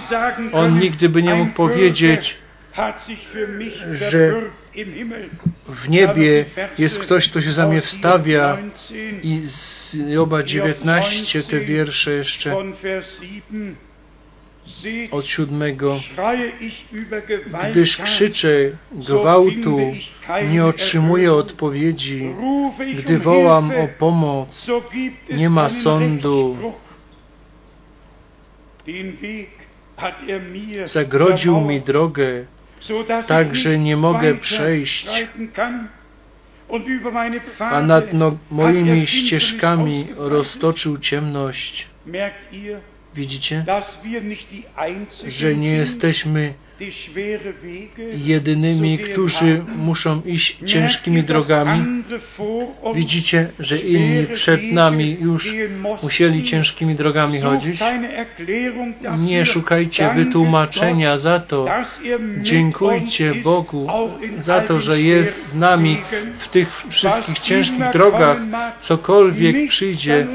A: On nigdy by nie mógł powiedzieć, że w niebie jest ktoś, kto się za mnie wstawia i z Joba 19 te wiersze jeszcze od siódmego, gdyż krzyczę gwałtu, nie otrzymuję odpowiedzi, gdy wołam o pomoc, nie ma sądu. Zagrodził mi drogę, tak, że nie mogę przejść, a nad no, moimi ścieżkami roztoczył ciemność. Widzicie, że nie jesteśmy jedynymi, którzy muszą iść ciężkimi drogami. Widzicie, że inni przed nami już musieli ciężkimi drogami chodzić. Nie szukajcie wytłumaczenia za to. Dziękujcie Bogu za to, że jest z nami w tych wszystkich ciężkich drogach. Cokolwiek przyjdzie,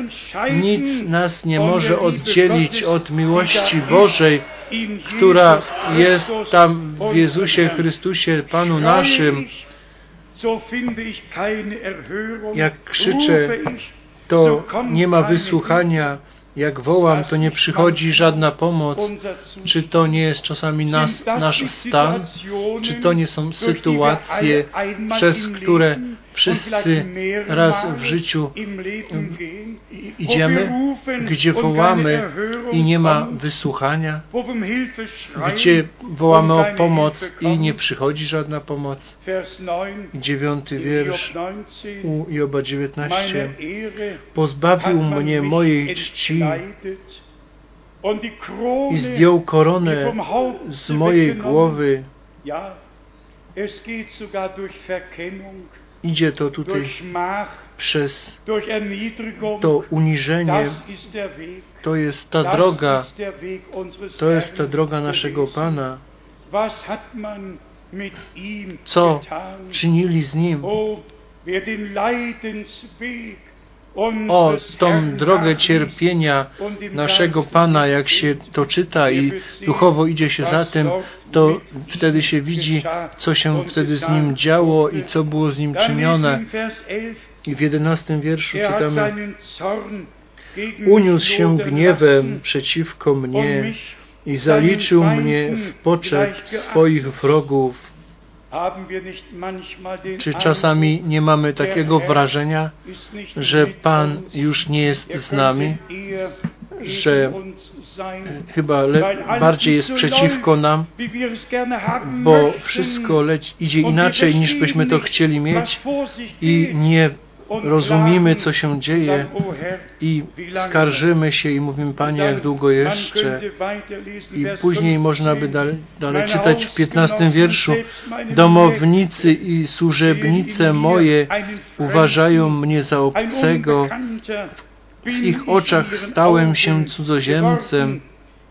A: nic nas nie może oddzielić od miłości Bożej, która jest tam w Jezusie Chrystusie, Panu naszym. Jak krzyczę, to nie ma wysłuchania. Jak wołam, to nie przychodzi żadna pomoc. Czy to nie jest czasami nas, nasz stan? Czy to nie są sytuacje, przez które wszyscy raz w życiu idziemy, gdzie wołamy i nie ma wysłuchania, gdzie wołamy o pomoc i nie przychodzi żadna pomoc. Dziewiąty wiersz u Joba 19. Pozbawił mnie mojej czci i zdjął koronę z mojej głowy. Idzie to tutaj przez to uniżenie. To jest ta droga, to jest ta droga naszego Pana. Co czynili z Nim? O, tą drogę cierpienia naszego Pana, jak się to czyta i duchowo idzie się za tym, to wtedy się widzi, co się wtedy z Nim działo i co było z Nim czynione. I w jedenastym wierszu czytamy, uniósł się gniewem przeciwko mnie i zaliczył mnie w poczet swoich wrogów. Czy czasami nie mamy takiego wrażenia, że Pan już nie jest z nami, że chyba bardziej jest przeciwko nam, bo wszystko leci, idzie inaczej niż byśmy to chcieli mieć i nie rozumiemy, co się dzieje i skarżymy się i mówimy, Panie, jak długo jeszcze. I później można by dalej, dalej czytać w 15 wierszu. Domownicy i służebnice moje uważają mnie za obcego. W ich oczach stałem się cudzoziemcem.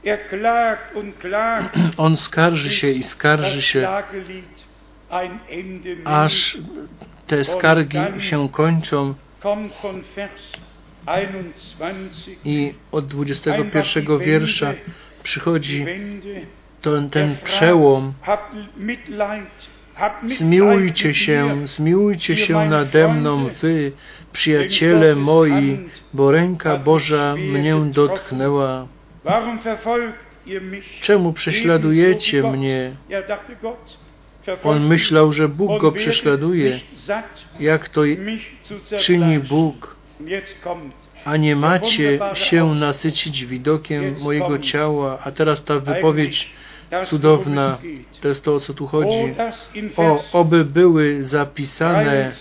A: *clears throat* On skarży się i skarży się, aż te skargi się kończą. I od 21 wiersza przychodzi ten, ten przełom. Zmiłujcie się, zmiłujcie się nade mną, wy, przyjaciele moi, bo ręka Boża mnie dotknęła. Czemu prześladujecie mnie? On myślał, że Bóg go prześladuje. Jak to czyni Bóg? A nie macie się nasycić widokiem mojego ciała. A teraz ta wypowiedź cudowna, to jest to, o co tu chodzi. O, oby były zapisane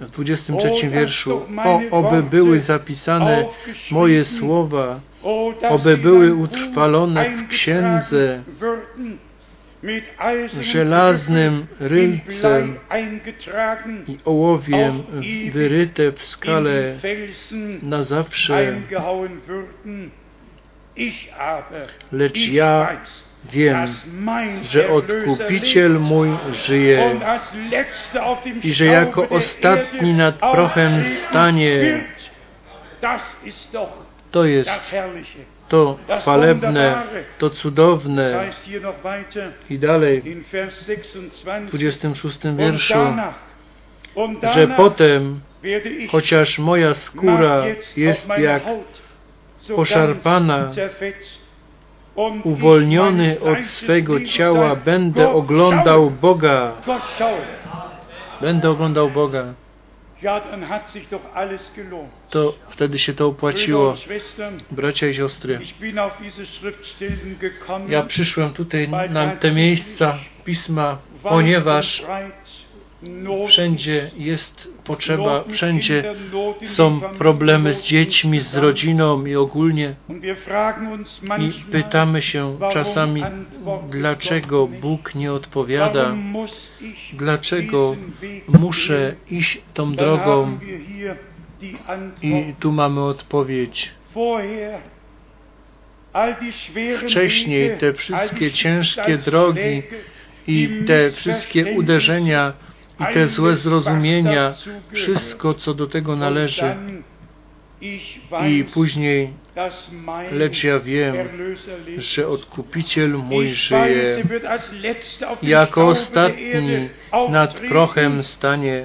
A: w 23 wierszu. O, oby były zapisane moje słowa, oby były utrwalone w księdze żelaznym rylcem i ołowiem wyryte w skale na zawsze. Lecz ja wiem, że Odkupiciel mój żyje i że jako ostatni nad prochem stanie. To jest to chwalebne, to cudowne. I dalej w 26 wierszu, że potem, chociaż moja skóra jest jak poszarpana, uwolniony od swego ciała, będę oglądał Boga. Będę oglądał Boga. To wtedy się to opłaciło. Bracia i siostry, ja przyszłem tutaj na te miejsca Pisma, ponieważ Wszędzie jest potrzeba, wszędzie są problemy z dziećmi, z rodziną i ogólnie. I pytamy się czasami, dlaczego Bóg nie odpowiada, dlaczego muszę iść tą drogą. I tu mamy odpowiedź. Wcześniej te wszystkie ciężkie drogi i te wszystkie uderzenia i te złe zrozumienia, wszystko co do tego należy. I później, lecz ja wiem, że Odkupiciel mój żyje, jako ostatni nad prochem stanie,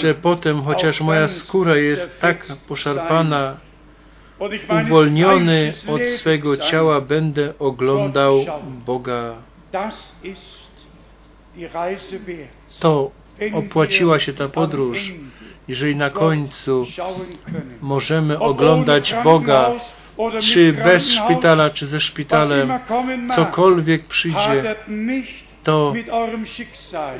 A: że potem, chociaż moja skóra jest tak poszarpana, uwolniony od swego ciała, będę oglądał Boga. To opłaciła się ta podróż, jeżeli na końcu możemy oglądać Boga, czy bez szpitala, czy ze szpitalem, cokolwiek przyjdzie, to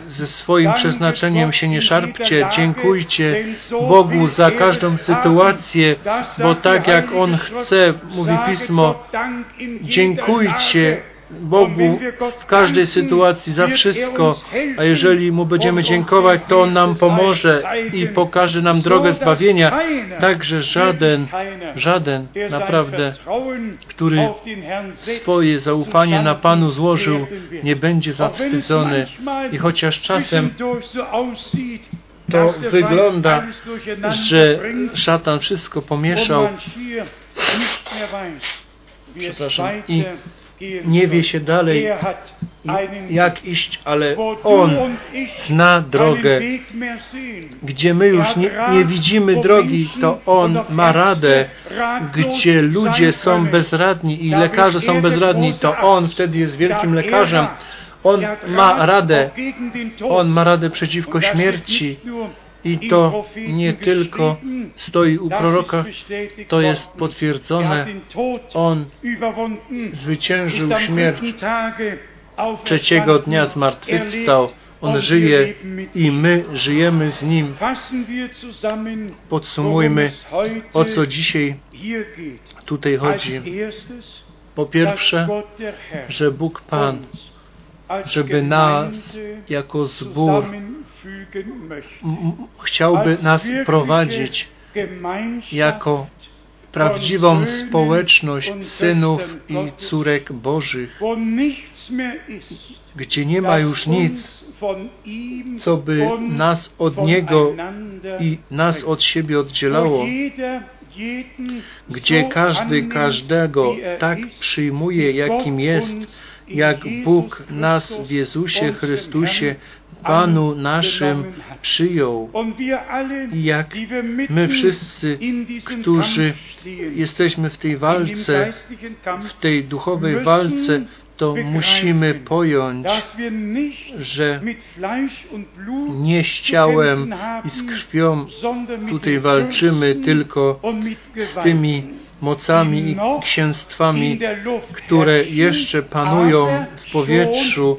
A: ze swoim przeznaczeniem się nie szarpcie, dziękujcie Bogu za każdą sytuację, bo tak jak On chce, mówi Pismo, dziękujcie Bogu w każdej sytuacji za wszystko, a jeżeli Mu będziemy dziękować, to On nam pomoże i pokaże nam drogę zbawienia. Także żaden, żaden naprawdę, który swoje zaufanie na Panu złożył, nie będzie zawstydzony. I chociaż czasem to wygląda, że szatan wszystko pomieszał, przepraszam, i nie wie się dalej, jak iść, ale On zna drogę. Gdzie my już nie, nie widzimy drogi, to On ma radę. Gdzie ludzie są bezradni i lekarze są bezradni, to On wtedy jest wielkim lekarzem. On ma radę. On ma radę przeciwko śmierci. I to nie tylko stoi u proroka, to jest potwierdzone. On zwyciężył śmierć. Trzeciego dnia zmartwychwstał. On żyje i my żyjemy z Nim. Podsumujmy, o co dzisiaj tutaj chodzi. Po pierwsze, że Bóg Pan żeby nas jako zbór chciałby nas prowadzić jako prawdziwą społeczność synów i córek Bożych, gdzie nie ma już nic, co by nas od Niego i nas od siebie oddzielało, gdzie każdy każdego tak przyjmuje, jakim jest, jak Bóg nas w Jezusie Chrystusie, Panu naszym, przyjął. I jak my wszyscy, którzy jesteśmy w tej walce, w tej duchowej walce, to musimy pojąć, że nie z ciałem i z krwią tutaj walczymy, tylko z tymi mocami i księstwami, które jeszcze panują w powietrzu,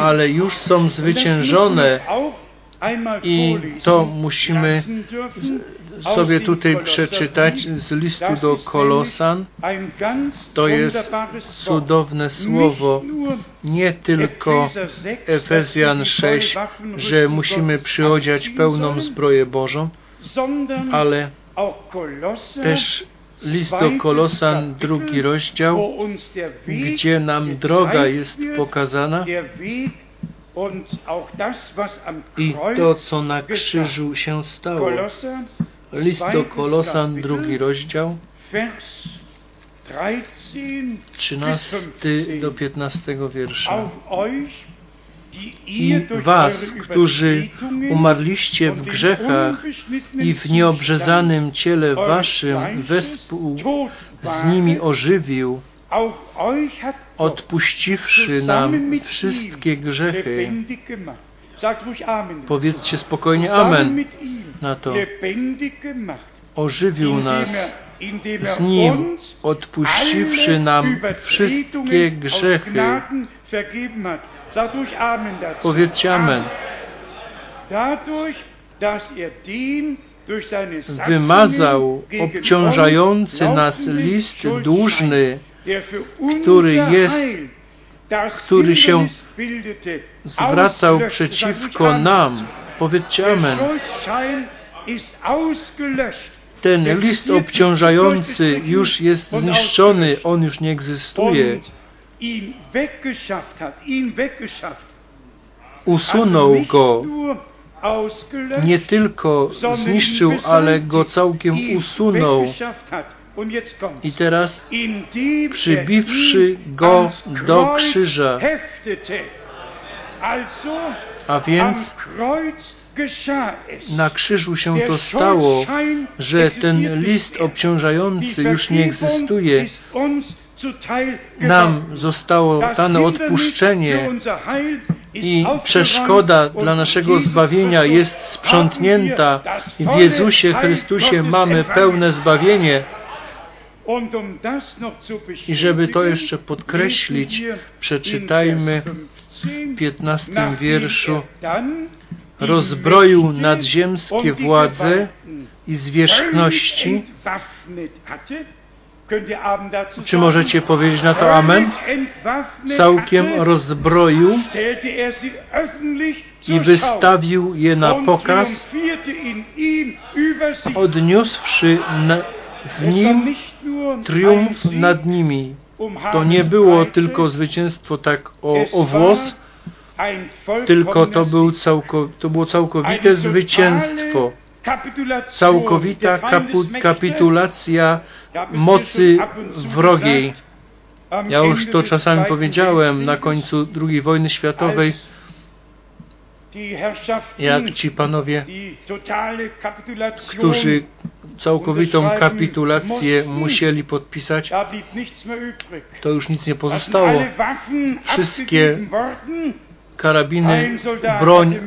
A: ale już są zwyciężone i to musimy sobie tutaj przeczytać z listu do Kolosan. To jest cudowne słowo, nie tylko Efezjan 6, że musimy przyodziać pełną zbroję Bożą, ale też List do Kolosan, drugi rozdział, gdzie nam droga jest pokazana i to, co na krzyżu się stało. List do Kolosan, drugi rozdział, 13 do 15 wiersza. I was, którzy umarliście w grzechach i w nieobrzezanym ciele waszym wespół z nimi ożywił, odpuściwszy nam wszystkie grzechy. Powiedzcie spokojnie Amen na to. Ożywił nas z
B: er
A: Nim,
B: uns
A: odpuściwszy nam wszystkie grzechy. Powiedzcie Amen.
B: Er
A: Wymazał obciążający nas list dłużny, który jest- który się zwracał przeciwko nam. Powiedzcie Amen. Ten list obciążający już jest zniszczony, on już nie egzystuje. Usunął go, nie tylko zniszczył, ale go całkiem usunął. I teraz
B: er
A: przybiwszy go do krzyża. A więc na krzyżu się to stało, że ten list obciążający już nie egzystuje. Nam zostało dane odpuszczenie i przeszkoda dla naszego zbawienia jest sprzątnięta i w Jezusie Chrystusie mamy pełne zbawienie.
B: Um
A: I żeby to jeszcze podkreślić, przeczytajmy
B: in Vers 15,
A: w 15
B: nachdem
A: wierszu
B: er
A: rozbroił nadziemskie władze i zwierzchności. Czy możecie powiedzieć na to Amen? Całkiem rozbroił
B: er
A: i wystawił je na pokaz, odniósłszy na, w nim triumf nad nimi.
B: um
A: To nie było tylko zwycięstwo tak o, o włos, tylko to, był całko, to było całkowite zwycięstwo, całkowita kapitulacja mocy wrogiej. Ja już to czasami powiedziałem na końcu II wojny światowej, jak ci panowie, którzy całkowitą kapitulację musieli podpisać, to już nic nie pozostało. Wszystkie. Karabiny, broń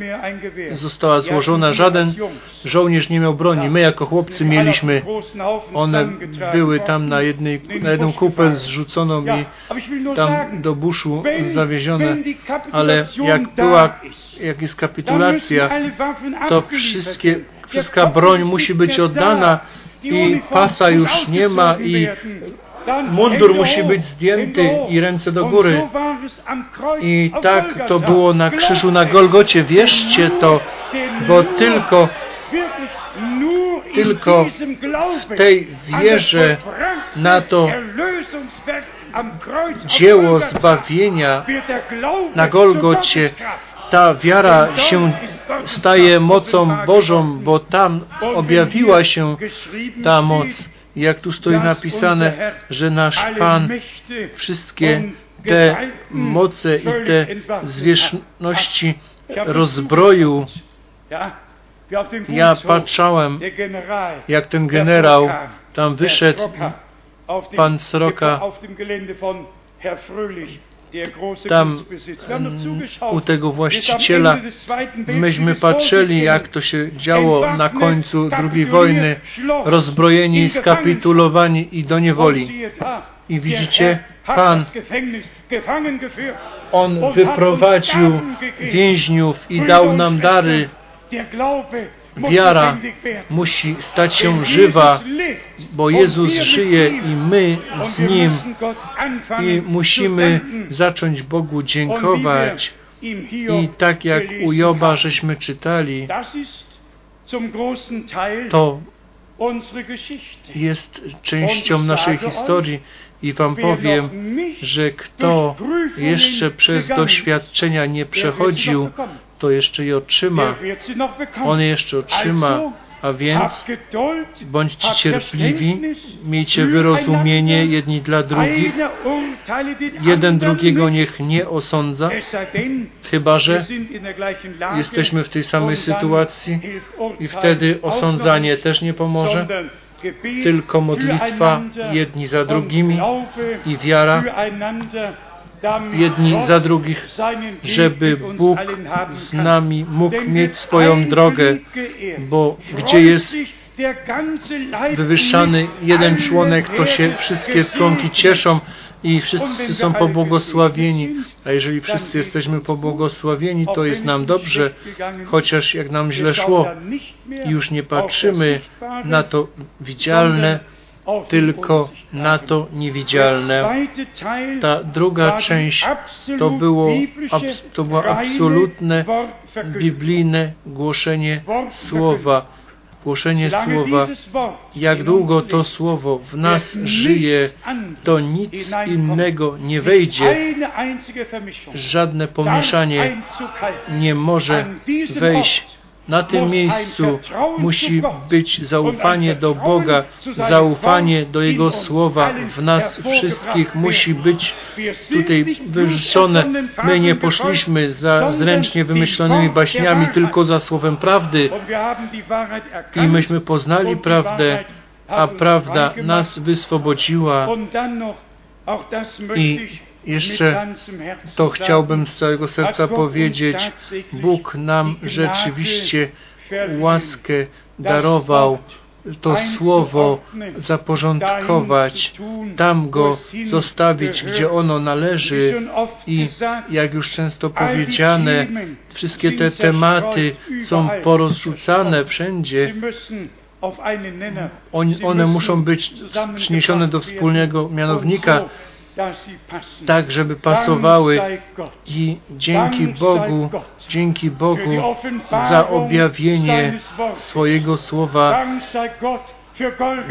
A: została złożona, żaden żołnierz nie miał broni. My jako chłopcy mieliśmy, one były tam na, jednej, na jedną kupę zrzuconą i tam do buszu zawiezione, ale jak była, jak jest kapitulacja, to wszystkie, wszystka broń musi być oddana i pasa już nie ma i mundur musi być zdjęty i ręce do góry. I tak to było na krzyżu na Golgocie. Wierzcie to, bo tylko tylko w tej wierze na to dzieło zbawienia na Golgocie, ta wiara się staje mocą Bożą, bo tam objawiła się ta moc. Jak tu stoi napisane, że nasz Pan wszystkie te moce i te zwierzchności rozbroił. Ja patrzałem, jak ten generał tam wyszedł, pan Sroka, tam mm, u tego właściciela. Myśmy patrzyli, jak to się działo na końcu II wojny, rozbrojeni, skapitulowani i do niewoli. I widzicie, Pan, On wyprowadził więźniów i dał nam dary. Wiara musi stać się żywa, bo Jezus żyje i my z Nim. I musimy zacząć Bogu dziękować. I tak jak u Joba żeśmy czytali, to jest częścią naszej historii i Wam powiem, że kto jeszcze przez doświadczenia nie przechodził, to jeszcze je otrzyma. On je jeszcze otrzyma. A więc bądźcie cierpliwi, miejcie wyrozumienie jedni dla drugich. Jeden drugiego niech nie osądza, chyba że jesteśmy w tej samej sytuacji i wtedy osądzanie też nie pomoże, tylko modlitwa jedni za drugimi i wiara jedni za drugich, żeby Bóg z nami mógł mieć swoją drogę, bo gdzie jest wywyższany jeden członek, to się wszystkie członki cieszą i wszyscy są pobłogosławieni. A jeżeli wszyscy jesteśmy pobłogosławieni, to jest nam dobrze, chociaż jak nam źle szło, już nie patrzymy na to widzialne, tylko na to niewidzialne. Ta druga część to było, to było absolutne biblijne głoszenie słowa. Głoszenie słowa. Jak długo to słowo w nas żyje, to nic innego nie wejdzie. Żadne pomieszanie nie może wejść na tym miejscu musi być zaufanie do Boga, zaufanie do Jego Słowa w nas wszystkich musi być tutaj wyrzeczone. My nie poszliśmy za zręcznie wymyślonymi baśniami, tylko za Słowem prawdy. I myśmy poznali prawdę, a prawda nas wyswobodziła. I jeszcze to chciałbym z całego serca powiedzieć. Bóg nam rzeczywiście łaskę darował to słowo zaporządkować, tam go zostawić, gdzie ono należy i jak już często powiedziane, wszystkie te tematy są porozrzucane wszędzie. One muszą być przyniesione do wspólnego mianownika, tak, żeby pasowały i dzięki Bogu, dzięki Bogu za objawienie swojego słowa.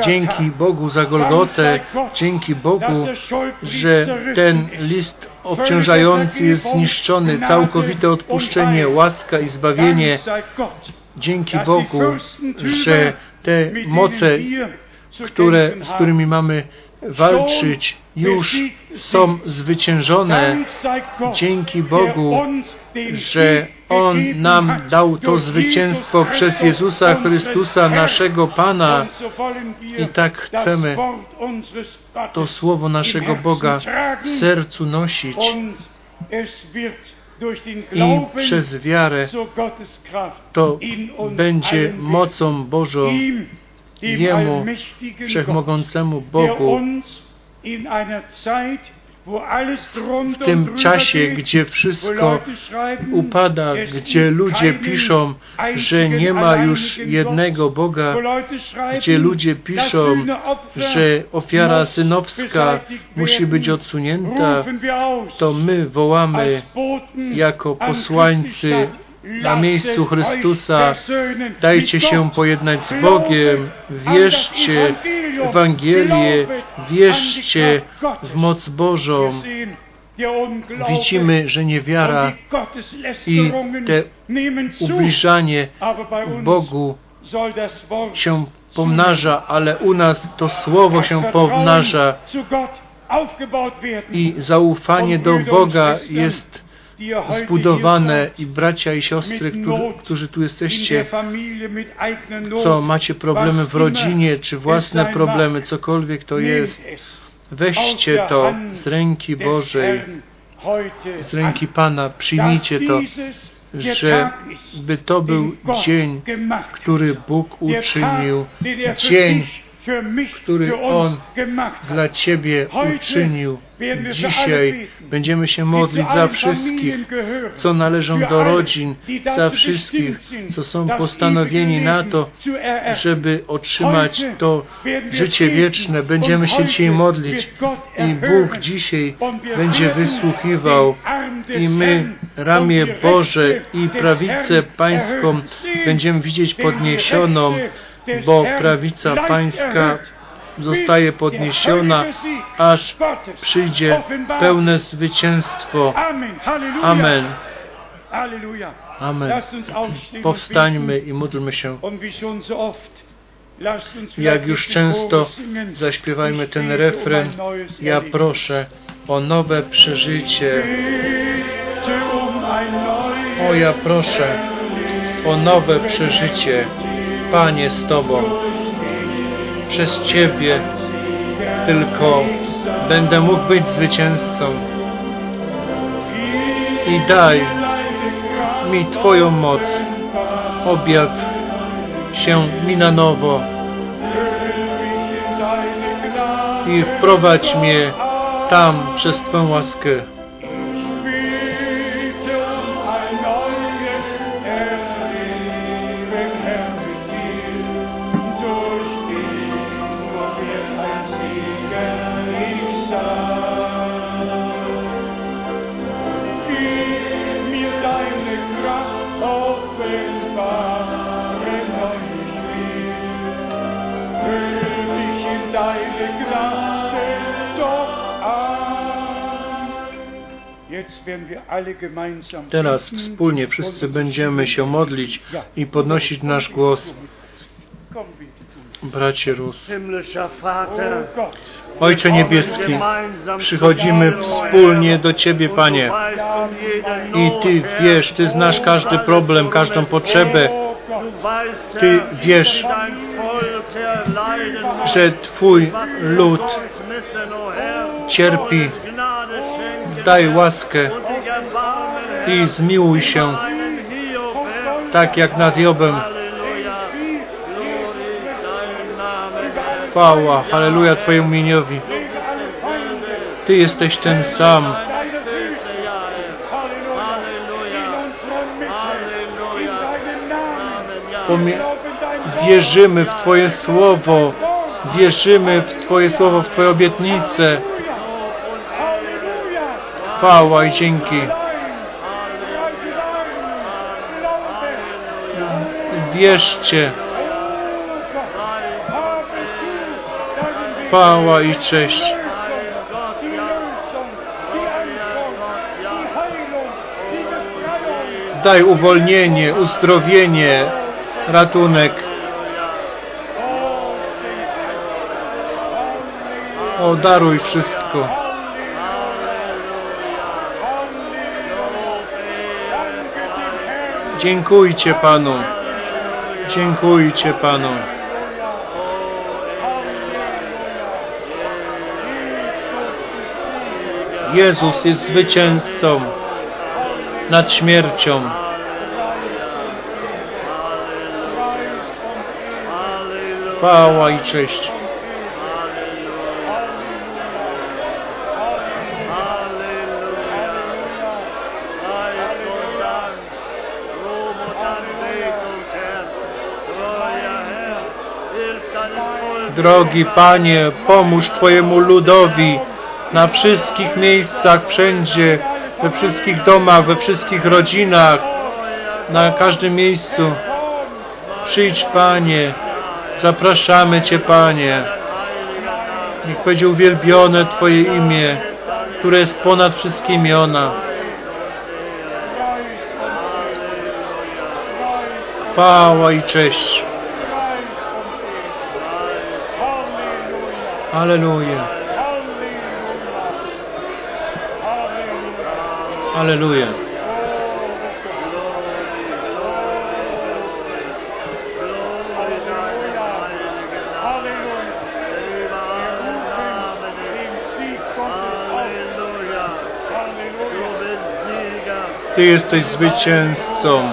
A: Dzięki Bogu za Golgotę, dzięki Bogu, że ten list obciążający jest zniszczony, całkowite odpuszczenie, łaska i zbawienie. Dzięki Bogu, że te moce, które, z którymi mamy walczyć, już są zwyciężone. Dzięki Bogu, że On nam dał to zwycięstwo przez Jezusa Chrystusa, naszego Pana. I tak chcemy to słowo naszego Boga w sercu nosić. I przez wiarę to będzie mocą Bożą Jemu, Wszechmogącemu Bogu, w tym czasie, gdzie wszystko upada, gdzie ludzie piszą, że nie ma już jednego Boga, gdzie ludzie piszą, że ofiara synowska musi być odsunięta, to my wołamy jako posłańcy na miejscu Chrystusa. Dajcie się pojednać z Bogiem, wierzcie w Ewangelię, wierzcie w moc Bożą. Widzimy, że niewiara i te ubliżanie Bogu się pomnaża, ale u nas to Słowo się pomnaża i zaufanie do Boga jest zbudowane i bracia i siostry, którzy, którzy tu jesteście, co macie problemy w rodzinie, czy własne problemy, cokolwiek to jest, weźcie to z ręki Bożej, z ręki Pana, przyjmijcie to, że by to był dzień, który Bóg uczynił, dzień, który On dla Ciebie uczynił. Dzisiaj będziemy się modlić za wszystkich, co należą do rodzin, za wszystkich, co są postanowieni na to, żeby otrzymać to życie wieczne. Będziemy się dzisiaj modlić i Bóg dzisiaj będzie wysłuchiwał i my ramię Boże i prawicę Pańską będziemy widzieć podniesioną bo prawica pańska zostaje podniesiona, aż przyjdzie pełne zwycięstwo. Amen. Amen. Powstańmy i módlmy się. Jak już często zaśpiewajmy ten refren, ja proszę o nowe przeżycie. O, ja proszę o nowe przeżycie. Panie, z Tobą. Przez Ciebie tylko będę mógł być zwycięzcą. I daj mi Twoją moc. Objaw się mi na nowo. I wprowadź mnie tam przez Twoją łaskę. Teraz wspólnie wszyscy będziemy się modlić i podnosić nasz głos. Bracie Rus. Ojcze Niebieski, przychodzimy wspólnie do Ciebie, Panie. I Ty wiesz, Ty znasz każdy problem, każdą potrzebę. Ty wiesz, że Twój lud cierpi. Daj łaskę i zmiłuj się, tak jak nad Jobem. Chwała, halleluja Twojemu imieniowi. Ty jesteś ten sam. Wierzymy w Twoje słowo. Wierzymy w Twoje słowo, w Twoje obietnice. Chwała i dzięki. Wierzcie. Chwała i cześć. Daj uwolnienie, uzdrowienie, ratunek. O, daruj wszystko. Dziękujcie Panu. Dziękujcie Panu. Jezus jest zwycięzcą nad śmiercią. Chwała i cześć. Drogi Panie, pomóż Twojemu ludowi na wszystkich miejscach, wszędzie, we wszystkich domach, we wszystkich rodzinach, na każdym miejscu. Przyjdź, Panie, zapraszamy Cię, Panie. Niech będzie uwielbione Twoje imię, które jest ponad wszystkie imiona. Chwała i cześć. Aleluja. Aleluja. Ty jesteś zwycięzcą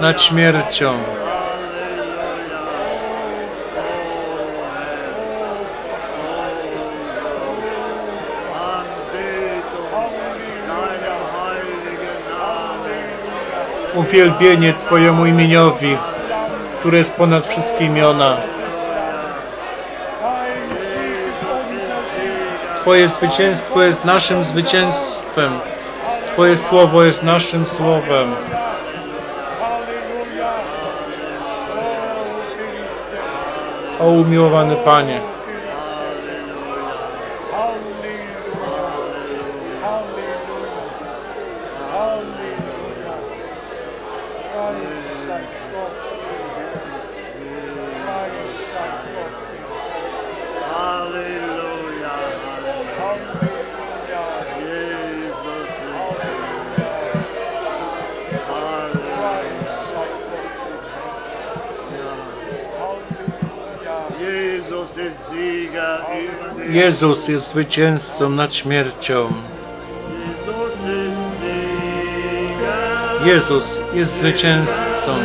A: nad śmiercią. Uwielbienie Twojemu imieniowi, które jest ponad wszystkie imiona. Twoje zwycięstwo jest naszym zwycięstwem. Twoje słowo jest naszym słowem. O umiłowany Panie, Jezus jest zwycięzcą nad śmiercią. Jezus jest zwycięzcą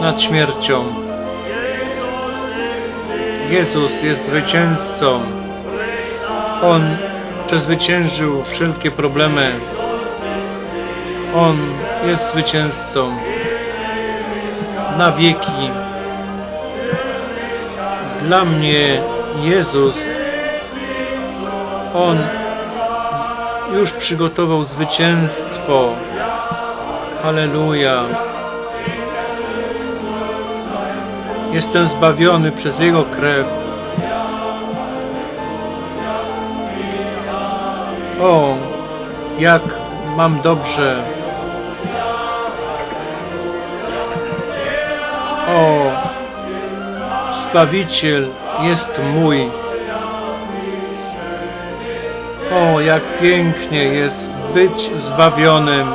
A: nad śmiercią. Jezus jest zwycięzcą.
B: On przezwyciężył wszelkie problemy. On jest zwycięzcą na wieki. Dla mnie Jezus, On już przygotował zwycięstwo. Halleluja. Jestem zbawiony przez Jego krew. O, jak mam dobrze. O, Zbawiciel jest mój. O, jak pięknie jest być zbawionym.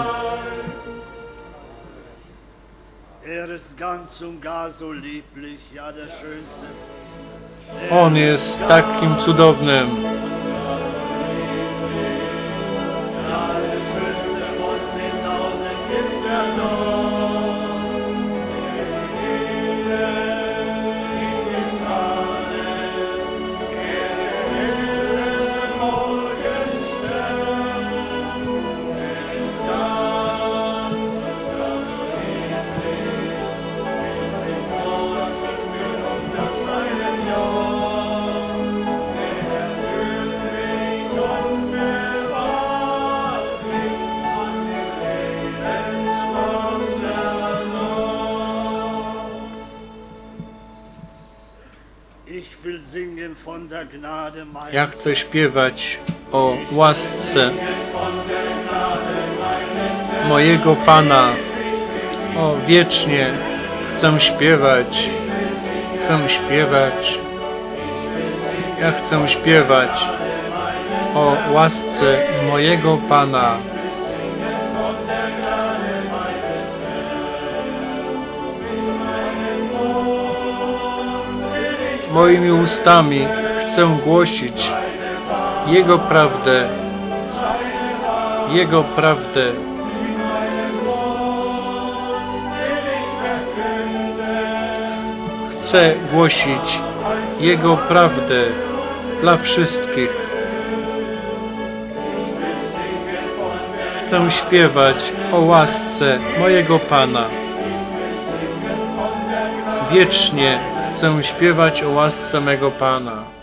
B: On jest takim cudownym. Ja chcę śpiewać o łasce mojego Pana. O, wiecznie chcę śpiewać. Chcę śpiewać. Ja chcę śpiewać o łasce mojego Pana. Moimi ustami chcę głosić Jego prawdę, Jego prawdę. Chcę głosić Jego prawdę dla wszystkich. Chcę śpiewać o łasce mojego Pana. Wiecznie chcę śpiewać o łasce mego Pana.